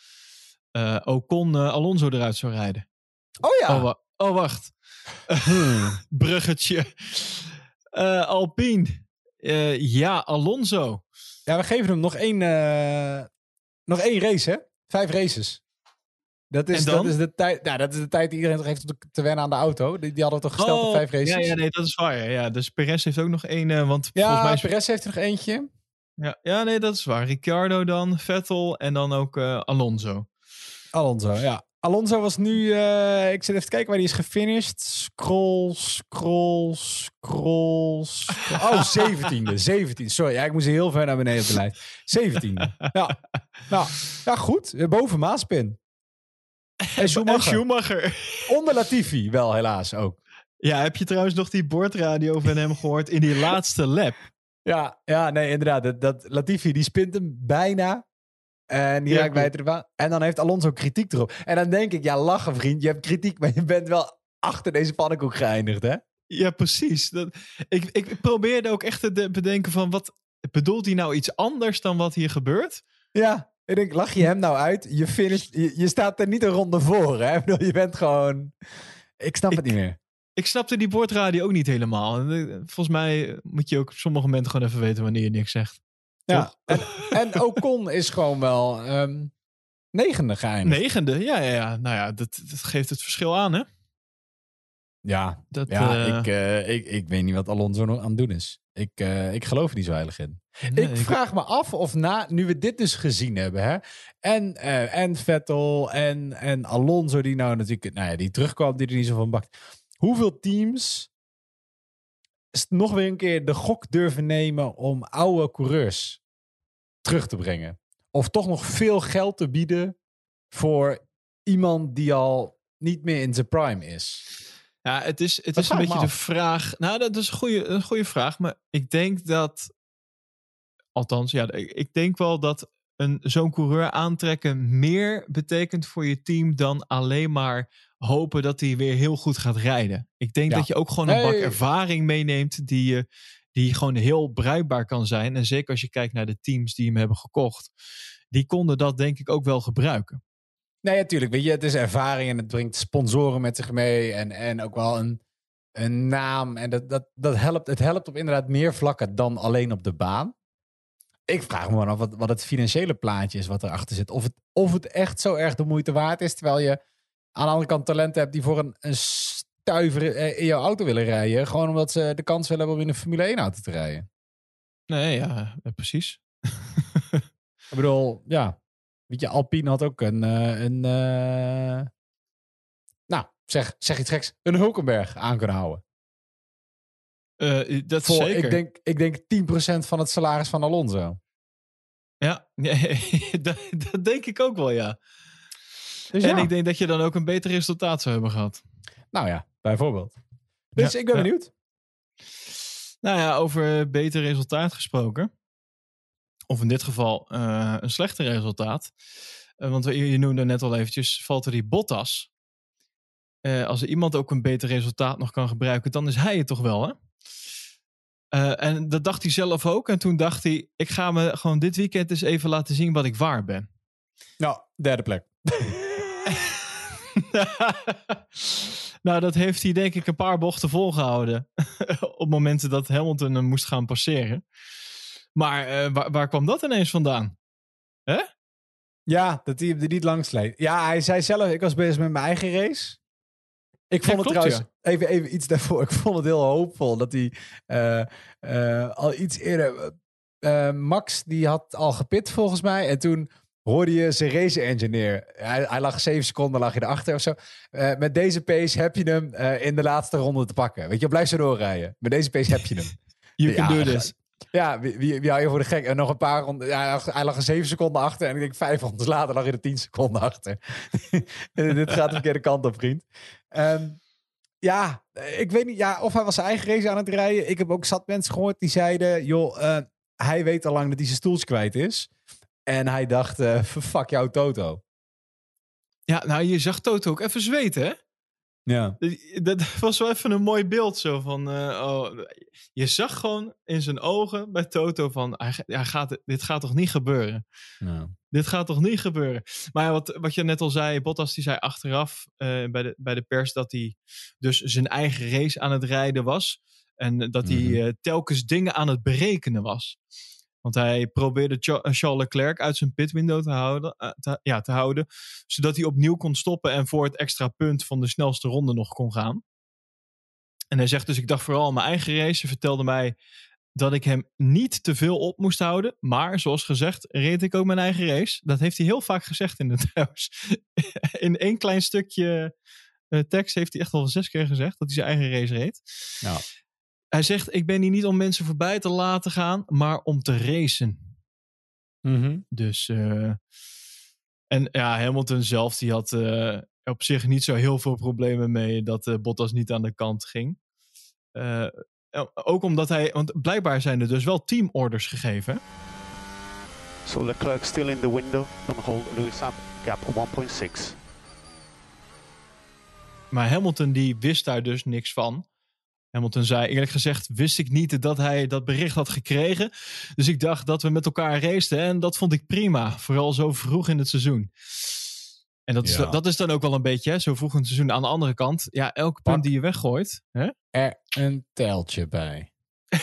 eh Ocon eh, Alonso eruit zou rijden. Oh ja. Oh, wa- oh, wacht. Bruggetje. Eh, Alpine. Ja, Alonso. Ja, we geven hem nog één, nog één race, hè? Vijf races. Dat is, dat is de tijd. Ja, dat is de tijd die iedereen toch heeft om te- wennen aan de auto. Die, die hadden we toch gesteld op vijf races. Oh, ja, ja, nee, dat is waar. Ja, ja. Dus Perez heeft ook nog één. eh, want Ja, volgens mij is, Perez heeft er nog eentje. ja, ja, nee, dat is waar. Ricciardo dan, Vettel en dan ook eh, Alonso. Alonso, ja. Alonso was nu, eh, ik zit even te kijken waar hij is gefinished. Scroll, scroll, scroll. scroll. Oh, 17e, 17. Sorry, ja, ik moest heel ver naar beneden op de lijst. 17e. Ja, nou, ja goed. Eh, Boven Maaspin. En En Schumacher. Schumacher. Onder Latifi wel, helaas ook. Ja, heb je trouwens nog die boordradio van hem gehoord in die laatste lap? Ja, ja nee, inderdaad. Dat, dat Latifi, die spint hem bijna. En die Ja, raakt bij het baan. En dan heeft Alonso kritiek erop. En dan denk ik, ja, lachen vriend. Je hebt kritiek, maar je bent wel achter deze pannenkoek geëindigd, hè? Ja, precies. Dat, ik, ik probeerde ook echt te de- bedenken van wat bedoelt hij nou iets anders dan wat hier gebeurt? Ja, ik denk, lach je hem nou uit? Je, finish, je, je staat er niet een ronde voor, hè? Ik bedoel, je bent gewoon... Ik snap het niet meer. Ik snapte die boordradio ook niet helemaal. Eh, Volgens mij moet je ook op sommige momenten gewoon even weten wanneer je niks zegt. Ja, en, en Ocon is gewoon wel ehm, negende geëindigd. Negende, ja, ja, ja. Nou ja, dat, dat geeft het verschil aan, hè? Ja, Dat, ja eh, ik, eh, ik, ik weet niet wat Alonso nog aan het doen is. Ik, eh, ik geloof er niet zo heilig in. nee, ik vraag me af of na, nu we dit dus gezien hebben, hè, en, en Vettel en, en Alonso, die nou natuurlijk, nou ja, die terugkwam, die er niet zo van bakt. Hoeveel teams nog weer een keer de gok durven nemen om oude coureurs terug te brengen? Of toch nog veel geld te bieden voor iemand die al niet meer in zijn prime is? Ja, het is, het Dat is een beetje de vraag. Nou, dat is een goede, een goede vraag. Maar ik denk dat. Althans, ja, ik ik denk wel dat een, zo'n coureur aantrekken meer betekent voor je team dan alleen maar hopen dat hij weer heel goed gaat rijden. Ik denk Ja. dat je ook gewoon een bak ervaring meeneemt die, je die gewoon heel bruikbaar kan zijn. En zeker als je kijkt naar de teams die hem hebben gekocht. Die konden dat denk ik ook wel gebruiken. Nee, natuurlijk. Weet je, het is ervaring en het brengt sponsoren met zich mee. En, en ook wel een, een naam. En dat, dat, dat helpt. Het helpt op inderdaad meer vlakken dan alleen op de baan. Ik vraag me af wat, wat het financiële plaatje is wat erachter zit. Of het, of het echt zo erg de moeite waard is. Terwijl je aan de andere kant talenten hebt die voor een, een stuiver eh, in jouw auto willen rijden. Gewoon omdat ze de kans willen hebben om in een Formule 1 auto te rijden. Nee, ja, eh, precies. Ik bedoel, ja. Weet je, Alpine had ook een. eh, een nou, zeg, zeg iets geks. Een Hulkenberg aan kunnen houden. Dat Voor, zeker. ik, denk, ik denk 10% van het salaris van Alonso. Ja, dat, dat denk ik ook wel, ja. Dus en ja. ik denk dat je dan ook een beter resultaat zou hebben gehad. Nou ja, bijvoorbeeld. Dus Ja, ik ben ja. benieuwd. Nou ja, over beter resultaat gesproken. Of in dit geval eh, een slechter resultaat. Eh, want je, je noemde net al eventjes Valtteri Bottas. Eh, als er iemand ook een beter resultaat nog kan gebruiken, dan is hij het toch wel, hè? Eh, en dat dacht hij zelf ook. En toen dacht hij, ik ga me gewoon dit weekend eens even laten zien wat ik waar ben. Nou, derde plek. nou, dat heeft hij denk ik een paar bochten volgehouden. op momenten dat Hamilton hem moest gaan passeren. Maar eh, waar, waar kwam dat ineens vandaan? Ja, dat hij hem er niet langs leed. Ja, hij zei zelf, ik was bezig met mijn eigen race. Ik vond het klopt, trouwens, even, even iets daarvoor. Ik vond het heel hoopvol dat hij eh, eh, al iets eerder... Max, die had al gepit volgens mij. En toen hoorde je zijn race engineer. Hij, hij lag zeven seconden lag je erachter of zo. Eh, met deze pace heb je hem eh, in de laatste ronde te pakken. Weet je, blijf zo doorrijden. Met deze pace heb je hem. You Ja, can do this. Ja, wie, wie, wie hou je voor de gek? En nog een paar ronden. Ja, hij lag- er zeven seconden achter. En ik denk vijf ronden later lag je er tien seconden achter. Dit gaat de verkeerde kant op, vriend. Ehm, ja, ik weet niet. Ja, of hij was zijn eigen race aan het rijden. Ik heb ook zat mensen gehoord die zeiden... joh, eh, hij weet al lang dat hij zijn stoeltje kwijt is. En hij dacht, eh, fuck jou Toto. Ja, nou, je zag Toto ook even zweten, hè? Ja. Dat was wel even een mooi beeld zo van... eh, oh, je zag gewoon in zijn ogen bij Toto van... Hij, hij gaat, dit gaat toch niet gebeuren? Dit gaat toch niet gebeuren? Maar wat, wat je net al zei, Bottas die zei achteraf eh, bij, de, bij de pers dat hij dus zijn eigen race aan het rijden was. En dat hij Mhm. telkens dingen aan het berekenen was. Want hij probeerde eh, Charles Leclerc uit zijn pitwindow te houden, eh, ja, te houden. Zodat hij opnieuw kon stoppen en voor het extra punt van de snelste ronde nog kon gaan. En hij zegt dus, ik dacht vooral aan mijn eigen race. Hij vertelde mij dat ik hem niet te veel op moest houden. Maar zoals gezegd, reed ik ook mijn eigen race. Dat heeft hij heel vaak gezegd in de trouwens. In één klein stukje eh, tekst heeft hij echt al zes keer gezegd dat hij zijn eigen race reed. Ja. Hij zegt, ik ben hier niet om mensen voorbij te laten gaan, maar om te racen. Mhm. Dus, eh, en ja, Hamilton zelf, die had eh, op zich niet zo heel veel problemen mee dat eh, Bottas niet aan de kant ging. Eh, ook omdat hij, want blijkbaar zijn er dus wel teamorders gegeven. So Leclerc still in the window on hold Lewis up gap 1.6. Maar Hamilton die wist daar dus niks van. Hamilton zei, eerlijk gezegd wist ik niet dat hij dat bericht had gekregen. Dus ik dacht dat we met elkaar raceten en dat vond ik prima. Vooral zo vroeg in het seizoen. En dat is, dat is dan ook wel een beetje, hè, zo vroeg in het seizoen. Aan de andere kant, ja, elk punt die je weggooit. Hè? Er een teltje bij.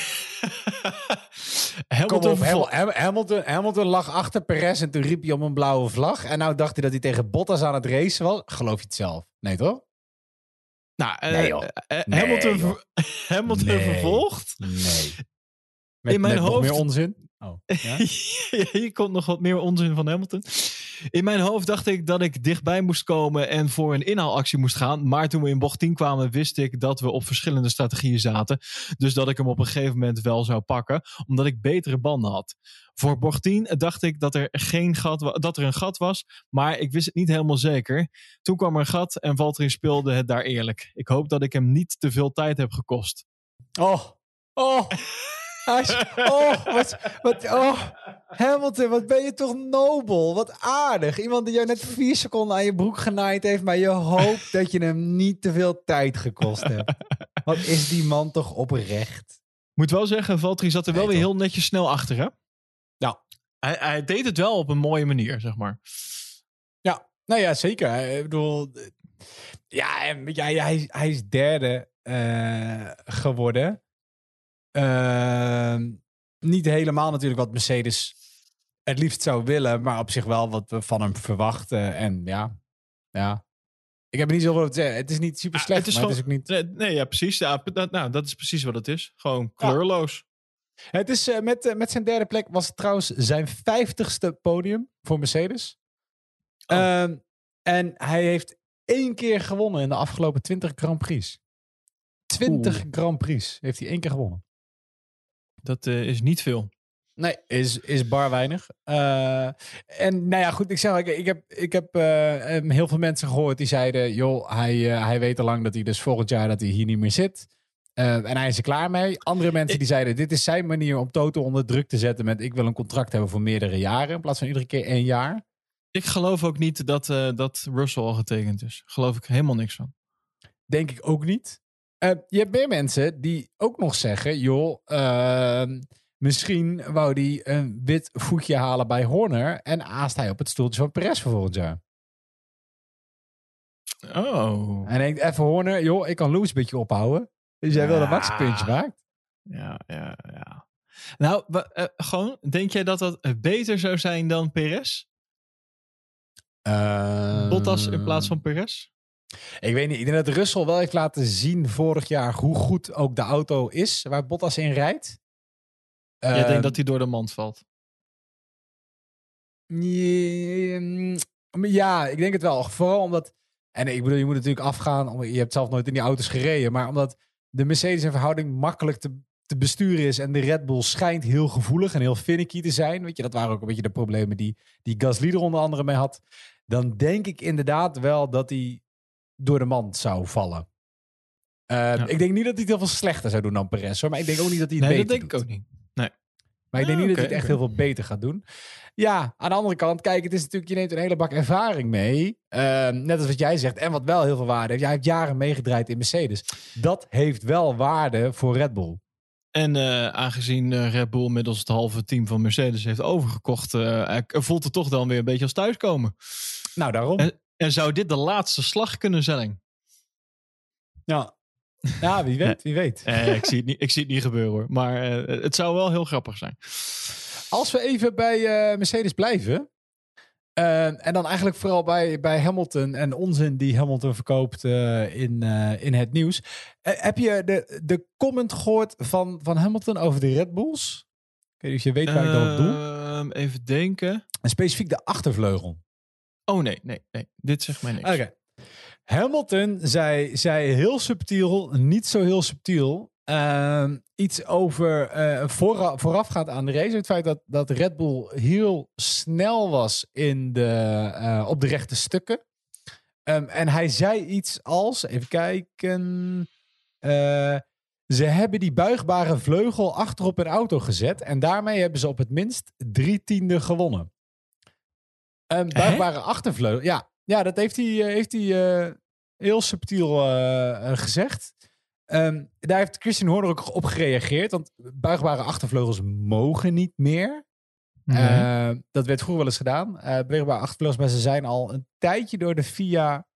Hamilton, op, Hamilton, Hamilton lag achter Perez en toen riep hij om een blauwe vlag. En nou dacht hij dat hij tegen Bottas aan het racen was. Geloof je het zelf? Nee, toch? Nou, eh, Nee, joh. eh, Nee, Hamilton, joh. Hamilton Nee. vervolgt. Nee. Met, In mijn hoofd- meer onzin? Oh, ja? Hier komt nog wat meer onzin van Hamilton. In mijn hoofd dacht ik dat ik dichtbij moest komen en voor een inhaalactie moest gaan. Maar toen we in bocht 10 kwamen, wist ik dat we op verschillende strategieën zaten. Dus dat ik hem op een gegeven moment wel zou pakken, omdat ik betere banden had. Voor bocht 10 dacht ik dat er, geen gat, dat er een gat was, maar ik wist het niet helemaal zeker. Toen kwam er een gat en Valtteri speelde het daar eerlijk. Ik hoop dat ik hem niet te veel tijd heb gekost. Oh, oh. Oh, wat, wat, oh. Hamilton, wat ben je toch nobel. Wat aardig. Iemand die jou net vier seconden aan je broek genaaid heeft, maar je hoopt dat je hem niet te veel tijd gekost hebt. Wat is die man toch oprecht? Moet wel zeggen, Valtteri zat er wel Nee, weer heel netjes snel achter, hè? Ja. Hij, hij deed het wel op een mooie manier, zeg maar. Ja, nou ja, zeker. Ik bedoel, ja, hij, hij, hij is derde eh, geworden. Ehm, niet helemaal natuurlijk wat Mercedes het liefst zou willen, maar op zich wel wat we van hem verwachten. En ja, ja. Ik heb er niet zoveel over te zeggen. Het is niet super Ah, slecht, het is maar het is gewoon- ook niet... Nee, ja, precies. Ja, dat, nou, dat is precies wat het is. Gewoon kleurloos. Het is, eh, met, eh, met zijn derde plek was het trouwens zijn vijftigste podium voor Mercedes. Oh. Ehm, en hij heeft één keer gewonnen in de afgelopen 20 Grand Prix. 20 Grand Prix heeft hij één keer gewonnen. Dat eh, is niet veel. Nee, is, is bar weinig. Eh, en nou ja, goed, ik zeg ik, ik heb, ik heb eh, heel veel mensen gehoord die zeiden, joh, hij, hij weet al lang dat hij dus volgend jaar dat hij hier niet meer zit. En hij is er klaar mee. Andere mensen die zeiden, dit is zijn manier om Toto onder druk te zetten met ik wil een contract hebben voor meerdere jaren in plaats van iedere keer één jaar. Ik geloof ook niet dat, dat Russell al getekend is. Geloof ik helemaal niks van. Denk ik ook niet. Eh, je hebt meer mensen die ook nog zeggen, joh, ehm, misschien wou hij een wit voetje halen bij Horner en aast hij op het stoeltje van Perez voor volgend jaar. Oh. Hij denkt, even Horner, joh, ik kan Lewis een beetje ophouden. Dus jij wil dat Max een puntje maakt? Ja, ja, ja. Nou, eh, gewoon, denk jij dat dat eh, beter zou zijn dan Perez? Bottas in plaats van Perez? Ik weet niet, ik denk dat Russell wel heeft laten zien vorig jaar hoe goed ook de auto is waar Bottas in rijdt. Jij Ehm, denkt dat hij door de mand valt. Ja, ik denk het wel. Vooral omdat. En ik bedoel, je moet natuurlijk afgaan. Je hebt zelf nooit in die auto's gereden. Maar omdat de Mercedes in verhouding makkelijk te, te besturen is. En de Red Bull schijnt heel gevoelig en heel finicky te zijn. Weet je, dat waren ook een beetje de problemen die, die Gasly er onder andere mee had. Dan denk ik inderdaad wel dat hij door de mand zou vallen. Ehm, Ik denk niet dat hij het heel veel slechter zou doen dan Perez. Hoor, maar ik denk ook niet dat hij het Nee, dat beter denk ik doet. ook niet. Maar ik denk Ah, niet dat hij het echt heel veel beter gaat doen. Ja, aan de andere kant, kijk, het is natuurlijk, je neemt een hele bak ervaring mee. Ehm, net als wat jij zegt. En wat wel heel veel waarde heeft. Jij hebt jaren meegedraaid in Mercedes. Dat heeft wel waarde voor Red Bull. En eh, aangezien eh, Red Bull middels het halve team van Mercedes heeft overgekocht, eh, voelt het toch dan weer een beetje als thuiskomen. Nou, daarom. En- En zou dit de laatste slag kunnen zijn? Ja. Ja, wie weet, wie weet. Eh, ik, zie het niet, ik zie het niet gebeuren hoor. Maar eh, het zou wel heel grappig zijn. Als we even bij eh, Mercedes blijven. eh, en dan eigenlijk vooral bij, bij Hamilton en onzin die Hamilton verkoopt eh, in, eh, in het nieuws. Eh, heb je de, de comment gehoord van, van Hamilton over de Red Bulls? Ik weet niet of je weet waar ik dan op doe. Ehm, even denken. En specifiek de achtervleugel. Oh nee, nee, nee. Dit zegt mij niks. Oké. Hamilton zei, zei heel subtiel, niet zo heel subtiel, ehm, iets over eh voorra- voorafgaand aan de race. Het feit dat, dat Red Bull heel snel was in de, eh, op de rechte stukken. Ehm, en hij zei iets als, even kijken, eh, ze hebben die buigbare vleugel achterop hun auto gezet en daarmee hebben ze op het minst drie tiende gewonnen. Een buigbare achtervleugel, ja. Ja, dat heeft hij, eh, heeft hij eh, heel subtiel eh, gezegd. Ehm, daar heeft Christian Horner ook op gereageerd. Want buigbare achtervleugels mogen niet meer. Nee. Eh, dat werd vroeger wel eens gedaan. Beweegbare achtervleugels, maar ze zijn al een tijdje door de FIA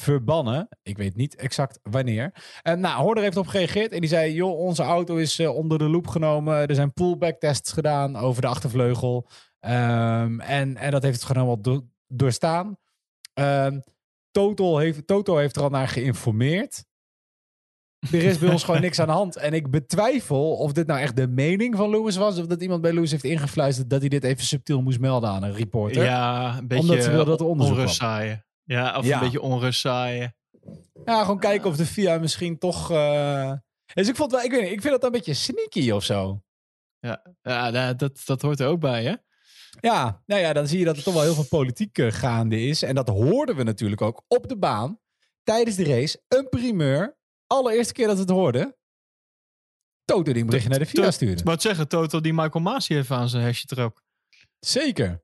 verbannen. Ik weet niet exact wanneer. En nou, Horner heeft op gereageerd en die zei: joh, onze auto is onder de loep genomen. Er zijn pullback tests gedaan over de achtervleugel. Ehm, en, en dat heeft het gewoon helemaal do- doorstaan. Ehm, Toto, heeft, Toto heeft er al naar geïnformeerd. Er is bij ons gewoon niks aan de hand. En ik betwijfel of dit nou echt de mening van Lewis was. Of dat iemand bij Lewis heeft ingefluisterd dat hij dit even subtiel moest melden aan een reporter. Ja, een beetje Omdat ze wilden dat onrust zaaien. Ja, of Ja. een beetje onrust zaaien. Ja, gewoon kijken of de FIA misschien toch... eh, Dus ik vond wel, ik weet niet, ik vind dat een beetje sneaky of zo. Ja, ja dat, dat hoort er ook bij, hè? Ja, nou ja, dan zie je dat er toch wel heel veel politiek eh, gaande is. En dat hoorden we natuurlijk ook op de baan tijdens de race. Een primeur. Allereerste keer dat we het hoorden. Toto die berichtje naar de FIA To- stuurde. Wat zeggen, Toto die Michael Masi even aan zijn hesje trok. Zeker.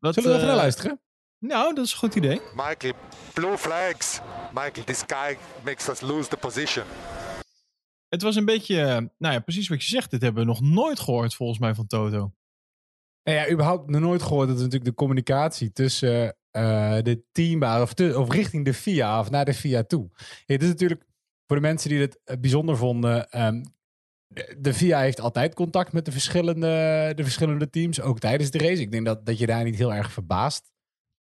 Wat, Zullen we even eh, naar luisteren? Nou, dat is een goed idee. Michael, blue flags. Michael, this guy makes us lose the position. Het was een beetje, eh, nou ja, precies wat je zegt. Dit hebben we nog nooit gehoord volgens mij van Toto. Nou ja, überhaupt nog nooit gehoord dat natuurlijk de communicatie tussen eh, de teambaar of, te- of richting de FIA of naar de FIA toe. Het is natuurlijk voor de mensen die het eh, bijzonder vonden. ehm, de, FIA heeft altijd contact met de verschillende, de verschillende teams, ook tijdens de race. Ik denk dat, dat je daar niet heel erg verbaasd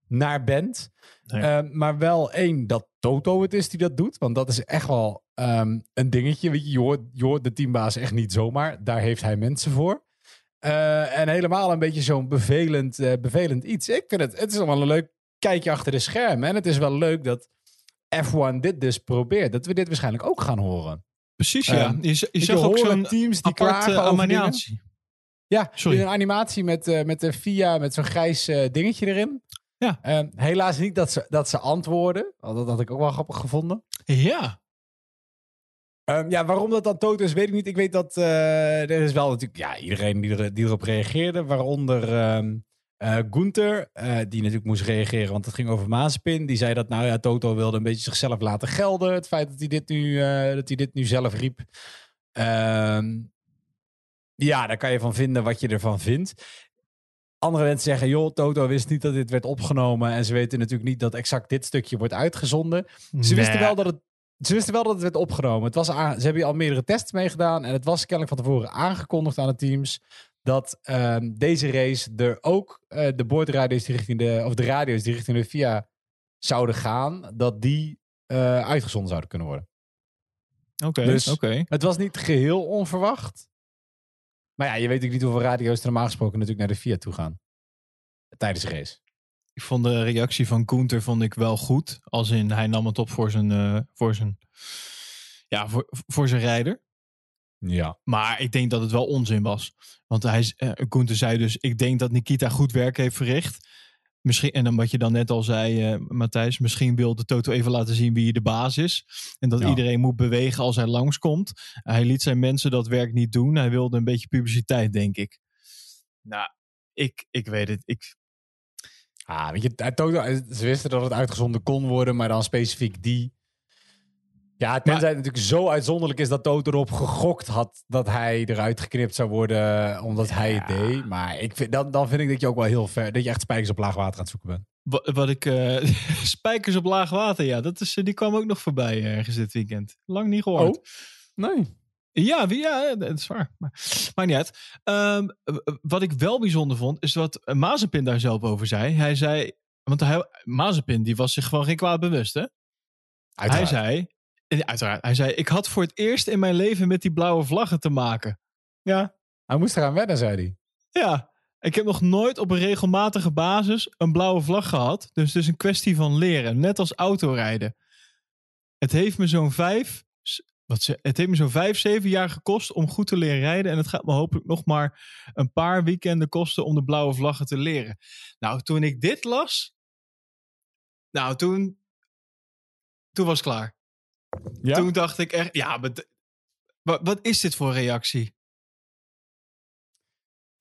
naar bent. Nee. Ehm, maar wel één, dat Toto het is die dat doet. Want dat is echt wel ehm, een dingetje. Weet je, je, hoort, je hoort de teambaas echt niet zomaar. Daar heeft hij mensen voor. Eh, en helemaal een beetje zo'n bevelend, eh, bevelend iets. Ik vind het, het is allemaal een leuk kijkje achter de schermen. En het is wel leuk dat F1 dit dus probeert. Dat we dit waarschijnlijk ook gaan horen. Precies, ja. Ehm, je, je zag ook zo'n teams die aparte animatie. Ja, Sorry. een animatie met, eh, met de FIA, met zo'n grijs dingetje erin. Ja. Ehm, helaas niet dat ze, dat ze antwoorden. Dat had ik ook wel grappig gevonden. Ja, Ehm, ja, waarom dat dan Toto is, weet ik niet. Ik weet dat eh, er is wel natuurlijk ja, iedereen die, er, die erop reageerde. Waaronder eh, Gunther, eh, die natuurlijk moest reageren, want het ging over Mazepin. Die zei dat nou ja, Toto wilde een beetje zichzelf laten gelden. Het feit dat hij dit nu, dat hij dit nu zelf riep. Ehm, ja, daar kan je van vinden wat je ervan vindt. Andere mensen zeggen, joh, Toto wist niet dat dit werd opgenomen. En ze weten natuurlijk niet dat exact dit stukje wordt uitgezonden. Ze wisten, wel dat het, ze wisten wel dat het werd opgenomen. Het was aan- ze hebben hier al meerdere tests meegedaan. En het was kennelijk van tevoren aangekondigd aan de teams. Dat ehm, deze race er ook eh, de boordradio's die richting de. of de radio's die richting de VIA zouden gaan. Dat die eh, uitgezonden zouden kunnen worden. Oké, Dus-. Het was niet geheel onverwacht. Maar ja, je weet ook niet hoeveel radio's er normaal gesproken natuurlijk naar de VIA toe gaan. Tijdens de race. Ik vond de reactie van Gunther vond ik wel goed. Als in, hij nam het op voor zijn, eh, voor zijn, ja, voor, voor zijn rijder. Ja. Maar ik denk dat het wel onzin was. Want hij, z- eh, zei dus, ik denk dat Nikita goed werk heeft verricht. Misschien, en dan wat je dan net al zei, eh, Matthijs, misschien wilde Toto even laten zien wie de baas is. En dat Ja. iedereen moet bewegen als hij langskomt. Hij liet zijn mensen dat werk niet doen. Hij wilde een beetje publiciteit, denk ik. Nou, ik, ik weet het. Ik, Ah, weet je, hij toonde- ze wisten dat het uitgezonden kon worden, maar dan specifiek die. Ja, tenzij het natuurlijk zo uitzonderlijk is dat Toto erop gegokt had dat hij eruit geknipt zou worden omdat hij het deed. Maar ik vind, dan, dan vind ik dat je ook wel heel ver, dat je echt spijkers op laag water aan het zoeken bent. Wa- Wat ik. eh, spijkers op laag water, ja. Dat is, eh, die kwam ook nog voorbij eh, ergens dit weekend. Lang niet gehoord. Oh. Nee. Ja, ja, dat is waar. Maar, maakt niet uit. Ehm, wat ik wel bijzonder vond, is wat Mazepin daar zelf over zei. Hij zei. Want hij, Mazepin die was zich gewoon geen kwaad bewust, hè? Hij zei. eh, Uiteraard. Hij zei: Ik had voor het eerst in mijn leven met die blauwe vlaggen te maken. Ja, hij moest eraan wennen, zei hij. Ja, ik heb nog nooit op een regelmatige basis een blauwe vlag gehad. Dus het is een kwestie van leren. Net als autorijden. Het heeft me zo'n vijf, wat ze, het heeft me zo'n vijf, zeven jaar gekost om goed te leren rijden. En het gaat me hopelijk nog maar een paar weekenden kosten om de blauwe vlaggen te leren. Nou, toen ik dit las. Nou, toen. Toen was het klaar. Ja? Toen dacht ik echt, ja, maar wat, wat is dit voor reactie?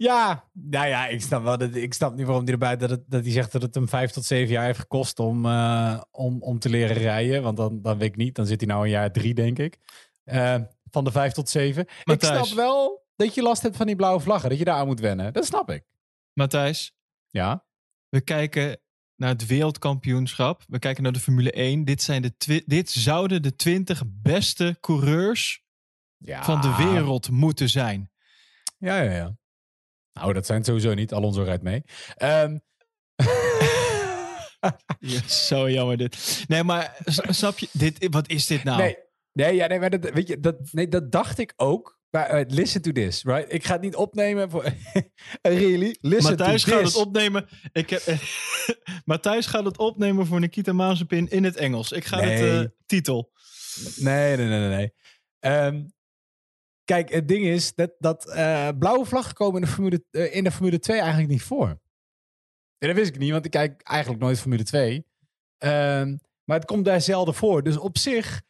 Ja, nou ja, ik snap, wel dat, ik snap niet waarom hij erbij dat, het, dat hij zegt dat het hem vijf tot zeven jaar heeft gekost om, eh, om, om te leren rijden. Want dan, dan weet ik niet, dan zit hij nou een jaar drie, denk ik. Eh, van de vijf tot zeven. Ik snap wel dat je last hebt van die blauwe vlaggen, dat je daar aan moet wennen. Dat snap ik. Matthijs, Ja. We kijken naar het wereldkampioenschap. We kijken naar de Formule 1. Dit, zijn de dit zouden de 20 beste coureurs ja. van de wereld moeten zijn. Ja, ja, ja. Nou, dat zijn sowieso niet. Alonso rijdt mee. Ehm, Ja, zo jammer dit. Nee, maar snap je? Dit, wat is dit nou? Nee, Nee, ja, nee, maar dat, weet je, dat, nee, dat dacht ik ook. Maar eh, listen to this, right? Ik ga het niet opnemen voor... really? Listen Matthijs to gaat this. het opnemen. Ik heb, Matthijs gaat het opnemen voor Nikita Mazepin in het Engels. Ik ga het eh, titel. Nee, nee, nee, nee. nee. Ehm, kijk, het ding is dat, dat eh, blauwe vlaggen komen in de, Formule, eh, in de Formule 2 eigenlijk niet voor. En dat wist ik niet, want ik kijk eigenlijk nooit Formule 2. Ehm, maar het komt daar zelden voor. Dus op zich,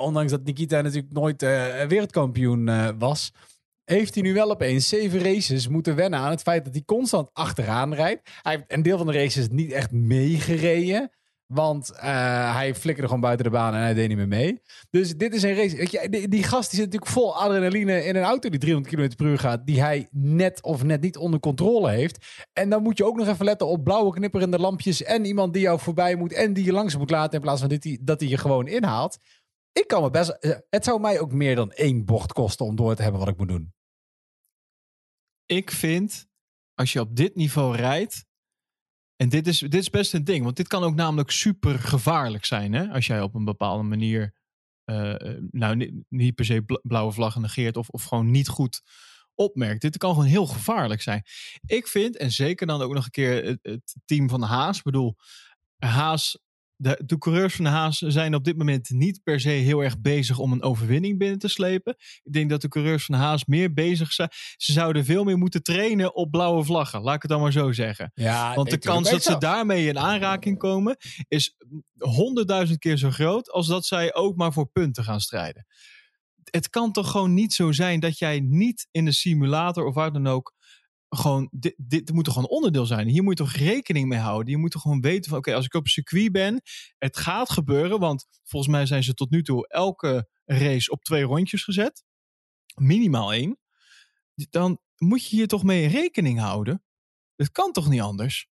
ondanks dat Nikita natuurlijk nooit eh, wereldkampioen was, heeft hij nu wel opeens zeven races moeten wennen aan het feit dat hij constant achteraan rijdt. Hij heeft een deel van de races niet echt meegereden. Want eh, hij flikkerde gewoon buiten de baan en hij deed niet meer mee. Dus dit is een race. Die, die gast die zit natuurlijk vol adrenaline in een auto die 300 km per uur gaat. Die hij net of net niet onder controle heeft. En dan moet je ook nog even letten op blauwe knipperende lampjes. En iemand die jou voorbij moet en die je langs moet laten. In plaats van dit, dat hij je gewoon inhaalt. Ik kan me best. eh, Het zou mij ook meer dan één bocht kosten om door te hebben wat ik moet doen. Ik vind, als je op dit niveau rijdt. En dit is, dit is best een ding. Want dit kan ook namelijk super gevaarlijk zijn. Hè? Als jij op een bepaalde manier. eh, eh, nou, niet, per se bla- blauwe vlaggen negeert. Of, of gewoon niet goed opmerkt. Dit kan gewoon heel gevaarlijk zijn. Ik vind, en zeker dan ook nog een keer het, het team van Haas. Bedoel, Haas. De, de coureurs van de Haas zijn op dit moment niet per se heel erg bezig om een overwinning binnen te slepen. Ik denk dat de coureurs van de Haas meer bezig zijn. Ze zouden veel meer moeten trainen op blauwe vlaggen. Laat ik het dan maar zo zeggen. Ja, Want de kans dat ze daarmee in aanraking komen is honderdduizend keer zo groot als dat zij ook maar voor punten gaan strijden. Het kan toch gewoon niet zo zijn dat jij niet in de simulator of waar dan ook gewoon dit, dit moet toch gewoon onderdeel zijn. Hier moet je toch rekening mee houden. Je moet toch gewoon weten van oké, als ik op circuit ben, het gaat gebeuren, want volgens mij zijn ze tot nu toe elke race op twee rondjes gezet, minimaal één. Dan moet je hier toch mee rekening houden. Het kan toch niet anders?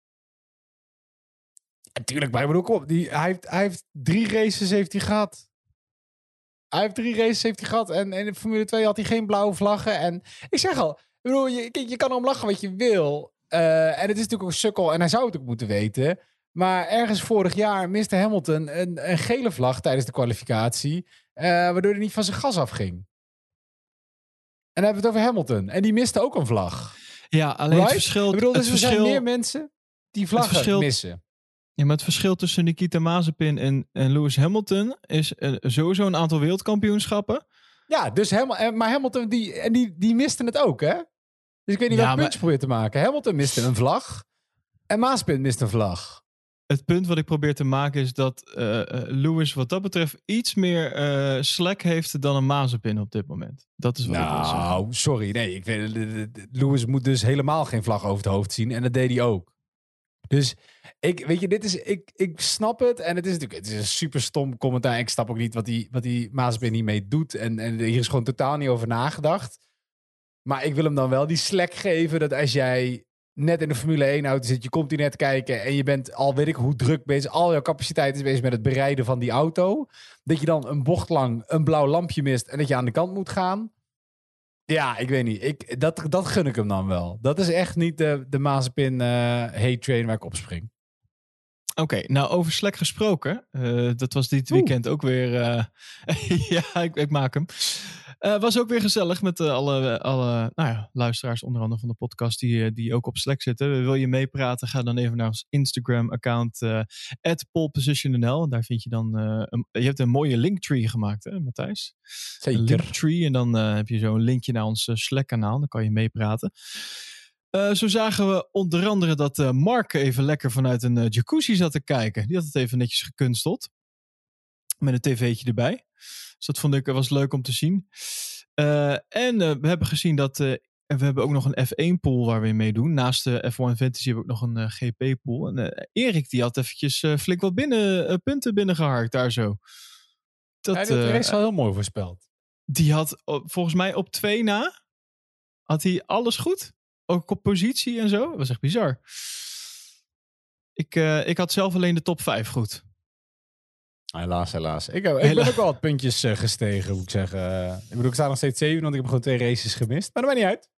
Natuurlijk, maar kom op. Die, hij, heeft, hij heeft drie races heeft hij gehad. Hij heeft drie races heeft hij gehad. En, en in Formule 2 had hij geen blauwe vlaggen. En ik zeg al, ik bedoel, je, kijk, je kan erom lachen wat je wil. Eh, en het is natuurlijk ook een sukkel. En hij zou het ook moeten weten. Maar ergens vorig jaar miste Hamilton een, een gele vlag tijdens de kwalificatie. eh, waardoor hij niet van zijn gas afging. En dan hebben we het over Hamilton. En die miste ook een vlag. Ja, alleen Right? het verschil. Ik bedoel, dus er zijn meer mensen die vlaggen verschil- missen. ja, maar het verschil tussen Nikita Mazepin en, en Lewis Hamilton is eh, sowieso een aantal wereldkampioenschappen. Ja, dus Hamil en- maar Hamilton die, en die, die miste het ook, hè? Dus ik weet niet Ja, wat maar- puntje probeert te maken. Hamilton miste een vlag en Maaspin miste een vlag. Het punt wat ik probeer te maken is dat eh, Lewis wat dat betreft iets meer eh slack heeft dan een Mazepin op dit moment. Dat is wat ik zeggen. Nou, sorry. Nee, ik weet, Lewis moet dus helemaal geen vlag over het hoofd zien. En dat deed hij ook. Dus ik, weet je, dit is, ik, ik snap het. En het is natuurlijk het is een super stom commentaar. Ik snap ook niet wat die, wat die Maaspin hiermee doet. En, en hier is gewoon totaal niet over nagedacht. Maar ik wil hem dan wel die slack geven dat als jij net in de Formule 1 auto zit, je komt hier net kijken en je bent al weet ik hoe druk bezig, al jouw capaciteit is bezig met het bereiden van die auto, dat je dan een bocht lang een blauw lampje mist en dat je aan de kant moet gaan. Ja, ik weet niet. Ik, dat, dat gun ik hem dan wel. Dat is echt niet de, de Mazepin eh hate train waar ik op spring. Oké, nou over Slack gesproken. eh, dat was dit Oeh. weekend ook weer. eh, ja, ik, ik maak hem. Eh, was ook weer gezellig met eh, alle, alle nou ja, luisteraars, onder andere van de podcast, die, eh, die ook op Slack zitten. Wil je meepraten? Ga dan even naar ons Instagram-account, uh, polepositionnl. Daar vind je dan. een, je hebt een mooie linktree gemaakt, hè, Matthijs? Een Zeker. linktree. En dan heb je zo een linkje naar ons Slack-kanaal. Dan kan je meepraten. Zo zagen we onder andere dat Mark even lekker vanuit een jacuzzi zat te kijken. Die had het even netjes gekunsteld. Met een tv'tje erbij. Dus dat vond ik eh, was leuk om te zien. Eh, en eh, we hebben gezien dat. en we hebben ook nog een F1-pool waar we in meedoen. Naast de F1 Fantasy hebben we ook nog een GP-pool. En Erik die had eventjes flink wat binnen, punten binnengeharkt daar zo. Dat, eh, dat is wel heel mooi voorspeld. die had volgens mij op twee na. Had hij alles goed. Ook op positie en zo. Dat was echt bizar. Ik, ik had zelf alleen de top 5 goed. Helaas, helaas. Ik, heb, ik Hela- ben ook wel wat puntjes eh, gestegen, moet ik zeggen. Eh, ik bedoel, ik sta nog steeds zeven, want ik heb gewoon twee races gemist. Maar dat maakt niet uit.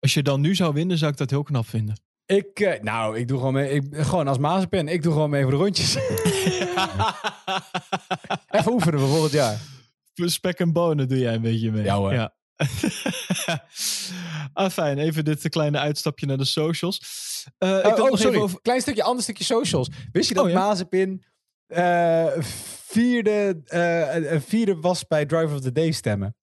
Als je dan nu zou winnen, zou ik dat heel knap vinden. Ik, eh, nou, ik doe gewoon mee. Ik, gewoon als Mazenpen, ik doe gewoon mee voor de rondjes. Even oefenen voor volgend jaar. spek en bonen doe jij een beetje mee. Ja, hoor. Ja. ah, fijn. Even dit kleine uitstapje naar de socials. Eh, ik Oh, oh, nog sorry. even over... Klein stukje, ander stukje socials. Wist je dat Oh, ja? Mazepin eh, vierde, eh, een vierde was bij Driver of the Day stemmen?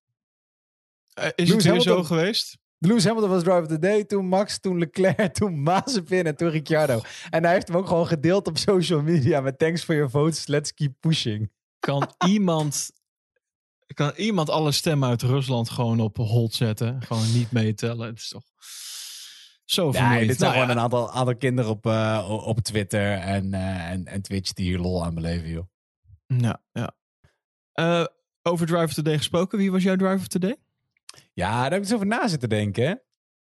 Eh, is Lewis het weer zo geweest? Lewis Hamilton was Driver of the Day, toen Max, toen Leclerc, toen Mazepin en toen Ricciardo. En hij heeft hem ook gewoon gedeeld op social media met thanks for your votes, let's keep pushing. Kan iemand... Kan iemand alle stemmen uit Rusland gewoon op hold zetten? Gewoon niet meetellen. Het is toch zo vermoeiend. Nee, dit zijn Nou gewoon een aantal, aantal kinderen op, eh, op Twitter en, eh, en, en Twitch die hier lol aan beleven, joh. Ja, ja. Eh, over Drive of the Day gesproken. Wie was jouw Drive of the Day? Ja, daar heb ik eens over na zitten denken.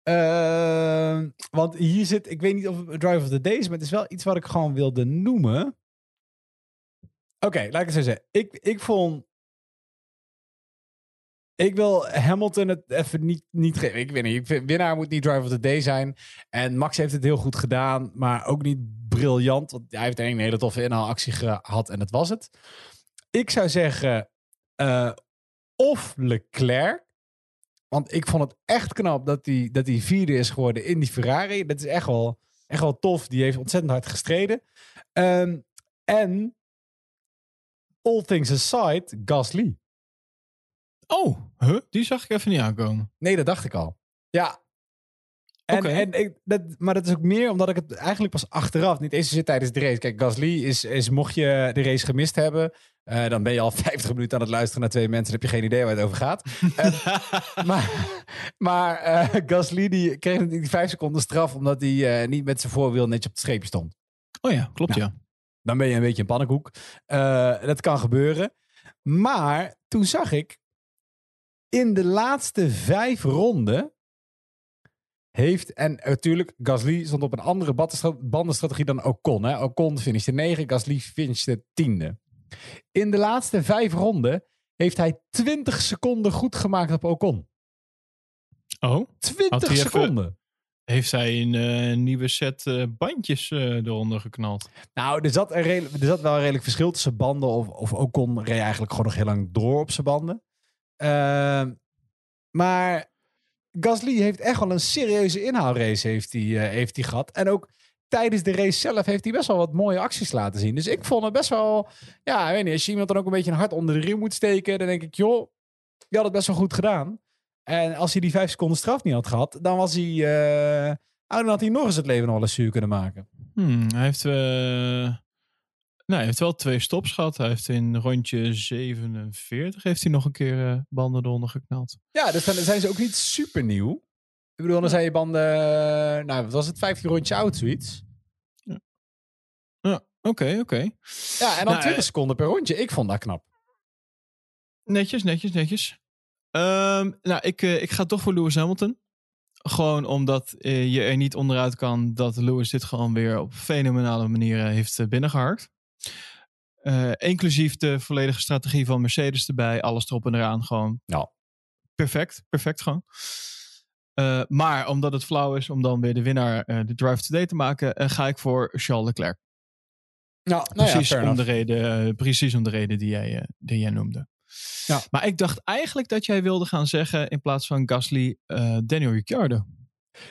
Ehm, want hier zit, ik weet niet of het Drive of the Day is, maar het is wel iets wat ik gewoon wilde noemen. Oké, laat ik het zo zeggen. Ik, ik vond. Ik wil Hamilton het even niet, niet geven. Ik weet niet. Vind, winnaar moet niet Drive of the Day zijn. En Max heeft het heel goed gedaan, maar ook niet briljant. Want hij heeft een hele toffe inhaalactie gehad en dat was het. Ik zou zeggen, eh, of Leclerc. Want ik vond het echt knap dat hij, dat vierde is geworden in die Ferrari. Dat is echt wel, echt wel tof. Die heeft ontzettend hard gestreden. Ehm, en, all things aside, Gasly. Oh, huh? die zag ik even niet aankomen. Nee, dat dacht ik al. Ja. En, en ik, dat, maar dat is ook meer omdat ik het eigenlijk pas achteraf, niet eens zit tijdens de race. Kijk, Gasly is, is mocht je de race gemist hebben, eh, dan ben je al 50 minuten aan het luisteren naar twee mensen. Dan heb je geen idee waar het over gaat. Maar maar eh, Gasly die kreeg die vijf seconden straf omdat hij eh, niet met zijn voorwiel netjes op het streepje stond. oh ja, klopt ja. Dan ben je een beetje een pannenkoek. Dat kan gebeuren. Maar toen zag ik in de laatste vijf ronden heeft, en natuurlijk, Gasly stond op een andere bandenstrategie dan Ocon. Hè? Ocon finishte negen, Gasly finishte tiende. In de laatste vijf ronden heeft hij 20 seconden goed gemaakt op Ocon. Oh, 20 Had hij even- seconden. heeft hij een eh, nieuwe set eh, bandjes eh, eronder geknald? Nou, er zat, een er zat wel een redelijk verschil tussen banden. Of, of Ocon reed eigenlijk gewoon nog heel lang door op zijn banden. Ehm, maar Gasly heeft echt wel een serieuze inhaalrace heeft hij, eh, heeft hij gehad. En ook tijdens de race zelf heeft hij best wel wat mooie acties laten zien. Dus ik vond het best wel... Ja, ik weet niet. Als je iemand dan ook een beetje een hart onder de riem moet steken... dan denk ik, joh, je had het best wel goed gedaan. En als hij die vijf seconden straf niet had gehad... dan was hij... eh, nou, dan had hij nog eens het leven nog eens zuur kunnen maken. Hmm, hij heeft, eh, nou, hij heeft wel twee stops gehad. Hij heeft in rondje 47 heeft hij nog een keer eh, banden eronder geknald. Ja, dus dan zijn ze ook niet super nieuw. Ik bedoel, dan zijn je banden, eh, nou, wat was het, 15 rondjes oud, zoiets. Ja, oké, oké. Ja, en dan Nou, 20 eh, seconden per rondje. Ik vond dat knap. Netjes, netjes, netjes. Ehm, nou, ik, ik ga toch voor Lewis Hamilton. Gewoon omdat je er niet onderuit kan dat Lewis dit gewoon weer op fenomenale manier heeft eh, binnengeharkt. Eh, inclusief de volledige strategie van Mercedes erbij. Alles erop en eraan. Gewoon Ja. perfect. Perfect gewoon. Eh, maar omdat het flauw is om dan weer de winnaar eh, de drive today te maken, ga ik voor Charles Leclerc. Nou, Precies, om, de reden, precies om de reden die jij, die jij noemde. Ja. Maar ik dacht eigenlijk dat jij wilde gaan zeggen in plaats van Gasly, Daniel Ricciardo.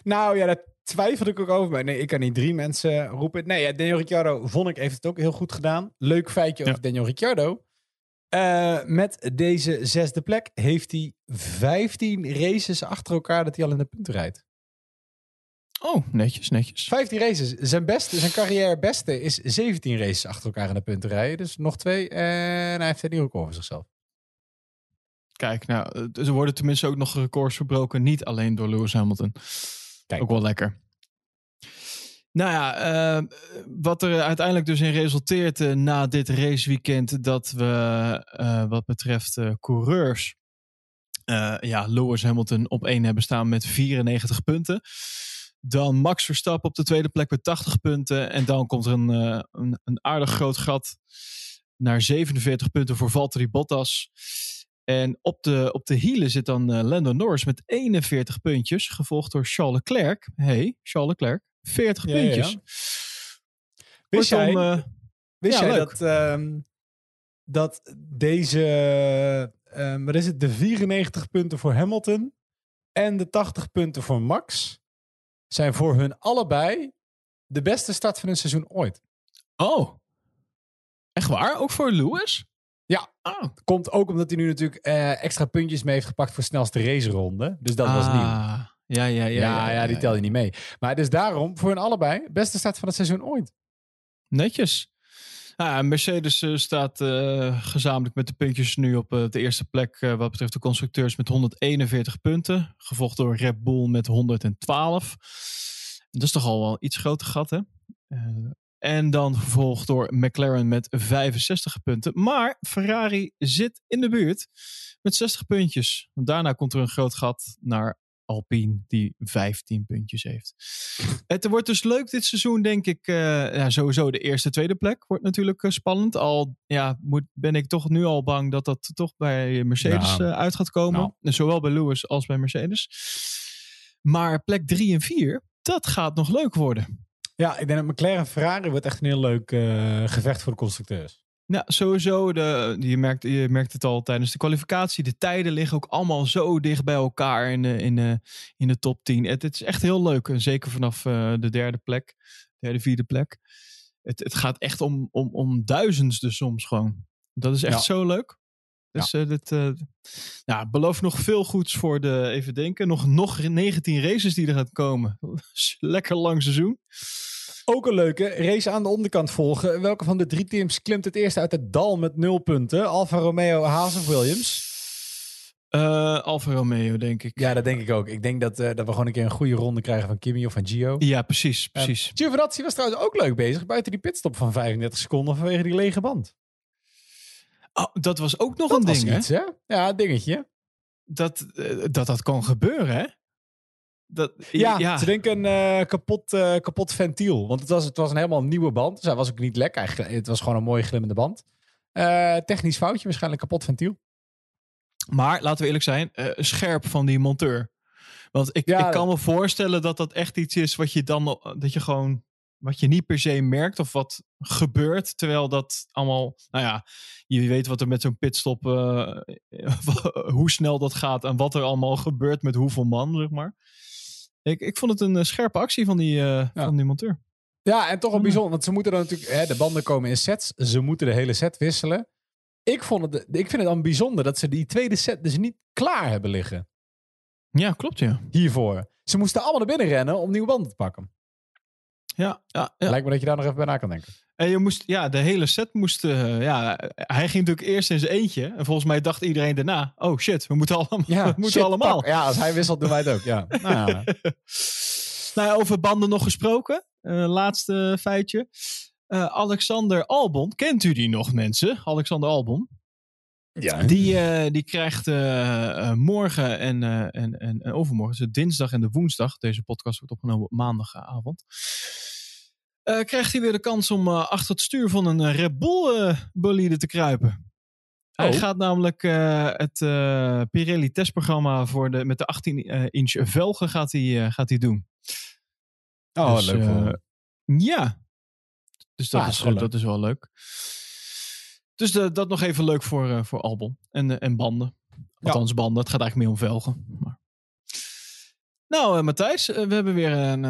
Nou ja, daar twijfelde ik ook over. Maar nee, ik kan niet drie mensen roepen. Nee, ja, Daniel Ricciardo vond ik heeft het ook heel goed gedaan. Leuk feitje Ja. over Daniel Ricciardo. Eh, met deze zesde plek heeft hij 15 races achter elkaar dat hij al in de punten rijdt. Oh, netjes, netjes. 15 races. Zijn, beste, zijn carrière beste is 17 races achter elkaar in de punten rijden. Dus nog twee. En hij heeft een nieuw record voor zichzelf. Kijk, nou, er worden tenminste ook nog records verbroken. Niet alleen door Lewis Hamilton. Ook wel lekker. Nou ja, eh, wat er uiteindelijk dus in resulteert eh, na dit raceweekend, dat we eh, wat betreft eh, coureurs, ja, Lewis Hamilton op één hebben staan met 94 punten. Dan Max Verstappen op de tweede plek met 80 punten. En dan komt er een, een, een aardig groot gat naar 47 punten voor Valtteri Bottas. En op de, op de hielen zit dan eh, Lando Norris met 41 puntjes. Gevolgd door Charles Leclerc. hey, Charles Leclerc. 40 Ja, ja, ja. puntjes. Wist jij, Kortom, eh, wist jij leuk. dat, ehm, dat deze, ehm, wat is het, de 94 punten voor Hamilton en de 80 punten voor Max zijn voor hun allebei de beste start van hun seizoen ooit. Oh. Echt waar? Ook voor Lewis? Ja. Oh. Komt ook omdat hij nu natuurlijk eh, extra puntjes mee heeft gepakt voor snelste raceronde. Dus dat was nieuw. Ah, Ja, ja, ja. Ja, ja, die tel je niet mee. Maar dus daarom, voor hun allebei, beste start van het seizoen ooit. Netjes. Ja, Mercedes eh, staat eh, gezamenlijk met de puntjes nu op de eerste plek wat betreft de constructeurs met 141 punten. Gevolgd door Red Bull met 112. Dat is toch al wel iets groter gat, hè? En dan gevolgd door McLaren met 65 punten. Maar Ferrari zit in de buurt met 60 puntjes. Want daarna komt er een groot gat naar Alpine, die 15 puntjes heeft. Het wordt dus leuk dit seizoen, denk ik. eh, ja, sowieso de eerste, tweede plek wordt natuurlijk eh, spannend. Al ja, moet, ben ik toch nu al bang dat dat toch bij Mercedes Nou, eh, uit gaat komen. nou. Zowel bij Lewis als bij Mercedes. Maar plek 3 en 4, dat gaat nog leuk worden. Ja, ik denk dat McLaren en Ferrari wordt echt een heel leuk eh, gevecht voor de constructeurs. Ja, sowieso. De, je, merkt, je merkt het al tijdens de kwalificatie. De tijden liggen ook allemaal zo dicht bij elkaar in de, in de, in de top 10. Het, het is echt heel leuk. En zeker vanaf eh, de derde plek, derde, vierde plek. Het, het gaat echt om, om, om duizendsten soms gewoon. Dat is echt Ja. zo leuk. Dus dit ja, belooft nog veel goeds voor de, even denken, nog, nog 19 races die er gaat komen. Lekker lang seizoen. Ook een leuke race aan de onderkant volgen. Welke van de drie teams klimt het eerst uit het dal met nul punten? Alfa Romeo, Haas of Williams? Eh Alfa Romeo, denk ik. Ja, dat denk ik ook. Ik denk dat, eh, dat we gewoon een keer een goede ronde krijgen van Kimi of van Gio. Ja, precies, precies. Giovinazzi was trouwens ook leuk bezig buiten die pitstop van 35 seconden vanwege die lege band. Oh, dat was ook nog Dat een ding, hè? iets, hè? Ja, dingetje. Dat, eh, dat dat kan gebeuren, hè? Dat, Ja, ja. ze denken een eh, kapot, eh, kapot ventiel. Want het was, het was een helemaal nieuwe band. Dus hij was ook niet lek. Hij, het was gewoon een mooie glimmende band. Eh, technisch foutje, waarschijnlijk kapot ventiel. Maar laten we eerlijk zijn, scherp van die monteur. Want ik, Ja, ik kan me voorstellen dat dat echt iets is wat je dan, dat je gewoon, wat je niet per se merkt of wat gebeurt. Terwijl dat allemaal, nou ja, je weet wat er met zo'n pitstop, hoe snel dat gaat en wat er allemaal gebeurt met hoeveel man, zeg maar. Ik, ik vond het een eh, scherpe actie van die, eh, van die monteur. Ja, en toch wel bijzonder. Want ze moeten dan natuurlijk... Hè, de banden komen in sets. Ze moeten de hele set wisselen. Ik, vond het, ik vind het dan bijzonder dat ze die tweede set dus niet klaar hebben liggen. Ja, klopt, ja. Hiervoor. Ze moesten allemaal naar binnen rennen om nieuwe banden te pakken. Ja, ja, ja. Lijkt me dat je daar nog even bij na kan denken. En je moest, ja, de hele set moest, eh, ja, hij ging natuurlijk eerst in zijn eentje. En volgens mij dacht iedereen daarna, oh shit, we moeten allemaal. we moeten shit, allemaal. Ja, als hij wisselt, doen wij het ook. Ja. Nou, ja. Nou ja, over banden nog gesproken. Eh, laatste feitje. Eh, Alexander Albon, kent u die nog mensen? Alexander Albon. Ja. Die, eh, die krijgt eh, eh, morgen en, en, en, en overmorgen, dus dinsdag en de woensdag, deze podcast wordt opgenomen op maandagavond. krijgt hij weer de kans om achter het stuur van een Red Bull bolide te kruipen. Hij Oh. gaat namelijk het Pirelli testprogramma voor de, met de 18 eh, inch velgen gaat hij, gaat hij doen. Oh, Dus, leuk. Ja. Dus dat, Ah, is, dat is wel leuk. Dus de- dat nog even leuk voor, eh, voor Albon. En, eh, en banden. Althans banden. Het gaat eigenlijk meer om velgen. Maar... Nou, eh, Matthijs. eh, we hebben weer een...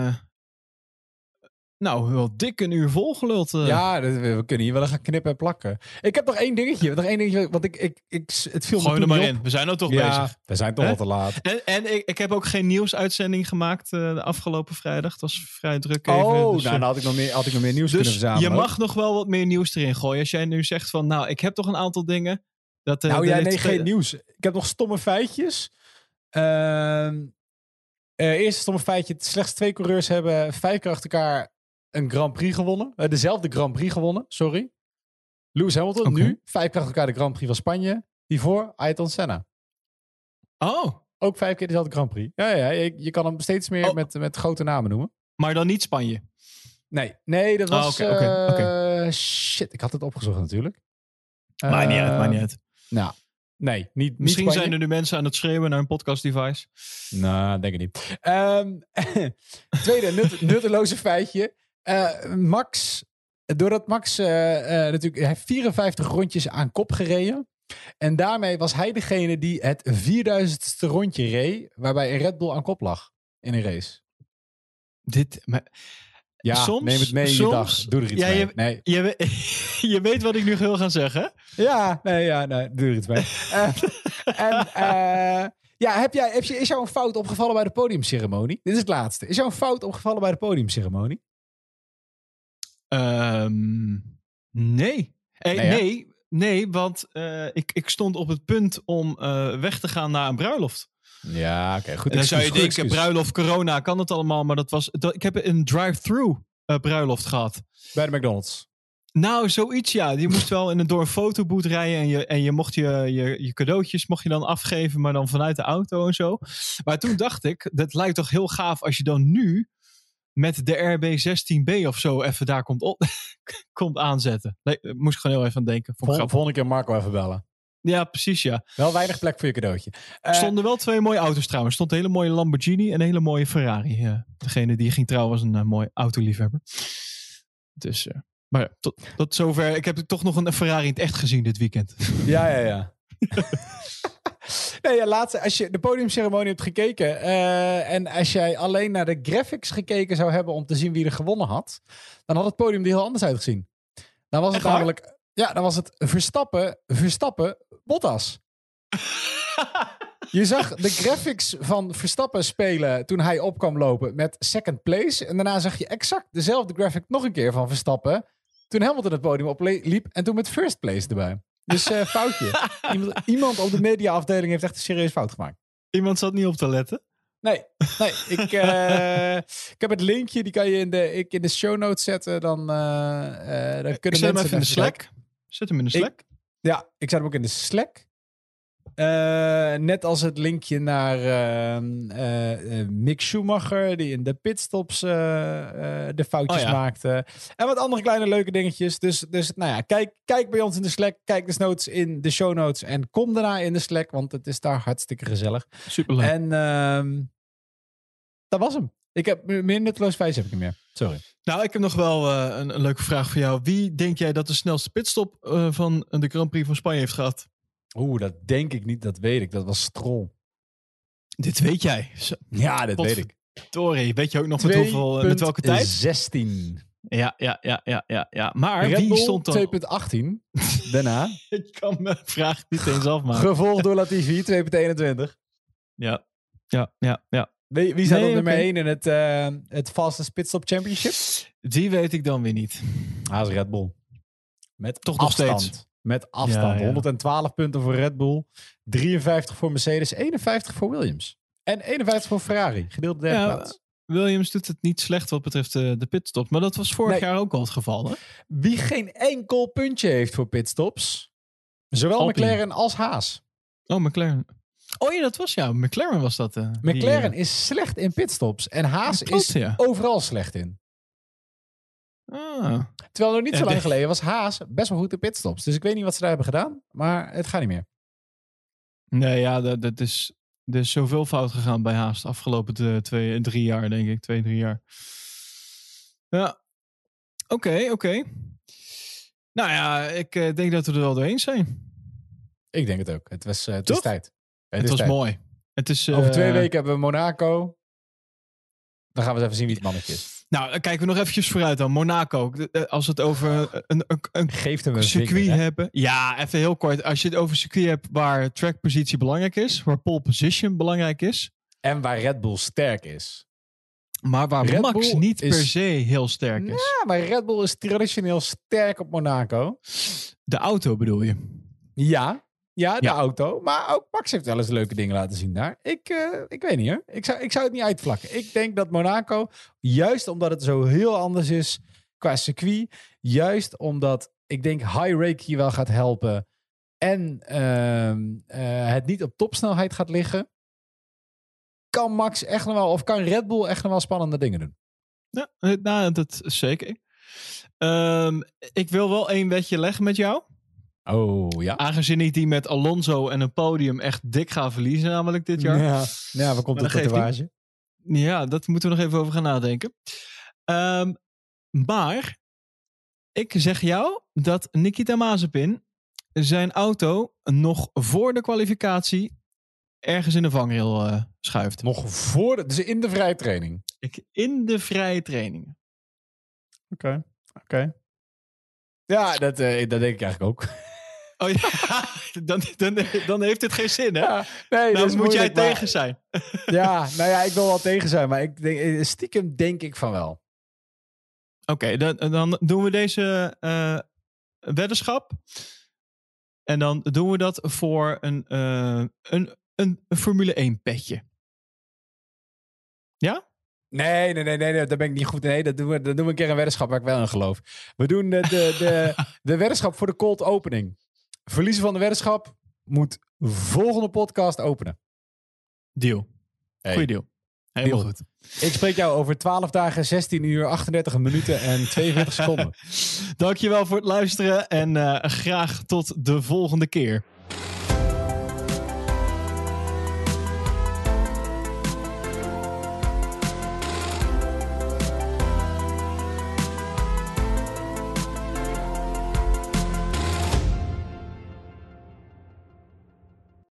eh, nou, wel dik een uur volgeluld. eh. Ja, dat- we, kunnen hier wel gaan knippen en plakken. Ik heb nog één dingetje. Nog één dingetje. Want ik, ik, ik, het viel me Gooi er maar op. in. We zijn nou toch Ja, bezig. we zijn toch al te laat. En, en ik, ik heb ook geen nieuwsuitzending gemaakt eh, de afgelopen vrijdag. Het was vrij druk even. oh, dus, nou, eh, dan had ik nog meer, had ik nog meer nieuws kunnen Dus verzamelen. je mag nog wel wat meer nieuws erin gooien. Als jij nu zegt van, nou, ik heb toch een aantal dingen. Dat, eh, Nou heeft- nee, geen nieuws. Ik heb nog stomme feitjes. Ehm eh, eerste stomme feitje. Slechts twee coureurs hebben vijf keer achter elkaar een Grand Prix gewonnen. Eh, dezelfde Grand Prix gewonnen, sorry. Lewis Hamilton nu. Vijf keer elkaar de Grand Prix van Spanje. Hiervoor Ayrton Senna. Oh, Ook vijf keer dezelfde Grand Prix. Ja, ja, je, je kan hem steeds meer Oh. met, met grote namen noemen. maar dan niet Spanje. Nee, nee, dat Ah, was... eh, Shit, ik had het opgezocht natuurlijk. maakt niet uit, Eh, maakt niet uit. Nou, nee, niet Misschien niet zijn er nu mensen aan het schreeuwen naar een podcast device. Nou, denk ik niet. Ehm, tweede nut- nutteloze feitje. Eh, Max doordat Max eh, eh, natuurlijk... Hij heeft 54 rondjes aan kop gereden. En daarmee was hij degene die het 4000ste rondje reed... waarbij een Red Bull aan kop lag in een race. Dit, maar, Ja, Soms- neem het mee in je dag. Doe er iets Ja, mee. je- Nee. je, je weet wat ik nu wil gaan zeggen. Ja, nee, ja, nee, doe er iets mee. En ja, heb jij, heb je, is jou een fout opgevallen bij de podiumceremonie? Dit is het laatste. Is jou een fout opgevallen bij de podiumceremonie? Ehm, nee. Eh, Nee, nee, nee, want eh, ik, ik stond op het punt om eh, weg te gaan naar een bruiloft. Ja, oké, goed. En dan zou je denken, bruiloft, corona, kan het allemaal? Maar dat was, dat, ik heb een drive-through bruiloft gehad. Bij de McDonald's. Nou, zoiets ja. Je moest wel in een, door een fotoboot rijden en je, en je mocht je, je, je cadeautjes mocht je dan afgeven, maar dan vanuit de auto en zo. Maar toen dacht ik, dat lijkt toch heel gaaf als je dan nu met de RB16B of zo even daar komt, op, komt aanzetten. Nee, daar moest ik gewoon heel even aan denken. Vond ik Vol, volgende keer Marco even bellen. Ja, precies ja. Wel weinig plek voor je cadeautje. Er Eh, stonden wel twee mooie auto's trouwens. Er stond een hele mooie Lamborghini en een hele mooie Ferrari. eh. degene die ging trouwen was een eh, mooi autoliefhebber. Dus, eh, maar tot, tot zover. Ik heb toch nog een Ferrari in het echt gezien dit weekend. Ja, ja, ja. nee, ja, laatste, als je de podiumceremonie hebt gekeken eh, en als jij alleen naar de graphics gekeken zou hebben om te zien wie er gewonnen had, dan had het podium er heel anders uitgezien. Dan was het namelijk, ja, dan was het Verstappen, Verstappen, Bottas. Je zag de graphics van Verstappen spelen toen hij op kwam lopen met second place. En daarna zag je exact dezelfde graphic nog een keer van Verstappen. Toen Hamilton het podium opliep en toen met first place erbij. Dus eh, foutje. Iemand, iemand op de mediaafdeling heeft echt een serieus fout gemaakt. Iemand zat niet op te letten. Nee, nee ik, eh, ik heb het linkje, die kan je in de, ik in de show notes zetten. Dan, eh, dan kunnen zet hem mensen even in de. Slack. Zet hem in de Ik- Slack. Ja, ik zet hem ook in de Slack. Eh, net als het linkje naar ehm, eh, eh, Mick Schumacher, die in de pitstops de foutjes Oh ja. maakte. En wat andere kleine leuke dingetjes. Dus, dus nou ja, kijk, kijk bij ons in de Slack. Kijk de notes in de show notes. En kom daarna in de Slack, want het is daar hartstikke gezellig. Superleuk. En ehm, dat was hem. Ik heb meer nutteloos wijs heb ik niet meer. Sorry. Nou, ik heb nog wel een, een leuke vraag voor jou. Wie denk jij dat de snelste pitstop van de Grand Prix van Spanje heeft gehad? Oeh, dat denk ik niet. Dat weet ik. Dat was Stroll. Dit weet jij. Zo, Ja, dat weet ik. Tori, weet je ook nog met, hoeveel, met welke tijd? 16. Ja, ja, ja, ja, ja, ja. Maar Red wie Bull stond dan? 2.18. Daarna. Ik kan mijn vraag niet eens afmaken. Gevolgd door Latifi 2.21. Ja, ja, ja, ja. Wie, wie staat Nee, op nummer oké. 1 in het, eh, het Fastest Pitstop Championship? Die weet ik dan weer niet. Ah, is Red Bull. Met Toch nog afstand. steeds. Met afstand. Ja, ja. 112 punten voor Red Bull. 53 voor Mercedes. 51 voor Williams. En 51 voor Ferrari. Gedeelde derde Ja, plaats. Williams doet het niet slecht wat betreft de pitstop. Maar dat was vorig Nee. jaar ook al het geval. Hè? Wie geen enkel puntje heeft voor pitstops. Zowel Alpine. McLaren als Haas. Oh, McLaren. Oh ja, dat was ja. McLaren was dat. eh, die, McLaren eh, is slecht in pitstops. En Haas klopt, is ja. overal slecht in. Ah. Terwijl nog niet zo lang de- geleden was Haas best wel goed in pitstops. Dus ik weet niet wat ze daar hebben gedaan. Maar het gaat niet meer. Nee, ja, dat, dat is, er is zoveel fout gegaan bij Haas de afgelopen twee, drie jaar, denk ik. Twee, drie jaar. Ja. Oké, oké. Nou ja, ik eh, denk dat we er wel doorheen zijn. Ik denk het ook. Het was eh, het is tijd. Het, Het is was tijd. mooi. Het is, Over twee eh, weken hebben we Monaco. Dan gaan we eens even zien wie het mannetje is. Nou, dan kijken we nog eventjes vooruit dan. Monaco. Als we het over een, een, een Geeft hem een circuit vinger, hebben. Ja, even heel kort. Als je het over een circuit hebt waar trackpositie belangrijk is, waar pole position belangrijk is, En waar Red Bull sterk is. maar waar Red Max Bull niet is- per se heel sterk is. Ja, maar Red Bull is traditioneel sterk op Monaco. De auto bedoel je? Ja, ja de Ja. auto. Maar ook Max heeft wel eens leuke dingen laten zien daar. Ik, eh, ik weet niet hoor. Ik zou, ik zou het niet uitvlakken. Ik denk dat Monaco, juist omdat het zo heel anders is qua circuit. Juist omdat ik denk high rake hier wel gaat helpen. En ehm, eh, het niet op topsnelheid gaat liggen. Kan Max echt nog wel, of kan Red Bull echt nog wel spannende dingen doen? Ja, eh, nou, dat is zeker. Ehm, ik wil wel één wetje leggen met jou. Oh ja. Aangezien ik die met Alonso en een podium echt dik ga verliezen, namelijk dit jaar. Ja, ja waar komt de tatoeage? Ja, dat moeten we nog even over gaan nadenken. Ehm, maar ik zeg jou dat Nikita Mazepin zijn auto nog voor de kwalificatie ergens in de vangrail eh, schuift. Nog voor, de, dus in de vrije training. Ik, in de vrije trainingen. Oké, oké. Ja, dat, eh, dat denk ik eigenlijk ook. Oh ja, dan, dan, dan heeft het geen zin, hè? Ja, nee, dan moet jij maar- tegen zijn. Ja, nou ja, ik wil wel tegen zijn, maar ik denk, eh, stiekem denk ik van wel. Oké, dan, dan doen we deze eh, weddenschap. En dan doen we dat voor een, eh, een, een, een Formule 1 petje. Ja? Nee, nee, nee, nee, nee, daar ben ik niet goed. Nee, dat doen we, dat doen we een keer een weddenschap waar ik wel in geloof. We doen de, de, de, de weddenschap voor de cold opening. Verliezen van de weddenschap moet volgende podcast openen. Deal. Hey, Goeie deal. Deal. goed. Ik spreek jou over 12 dagen, 16 uur, 38 minuten en 42 seconden. Dankjewel voor het luisteren en eh, graag tot de volgende keer.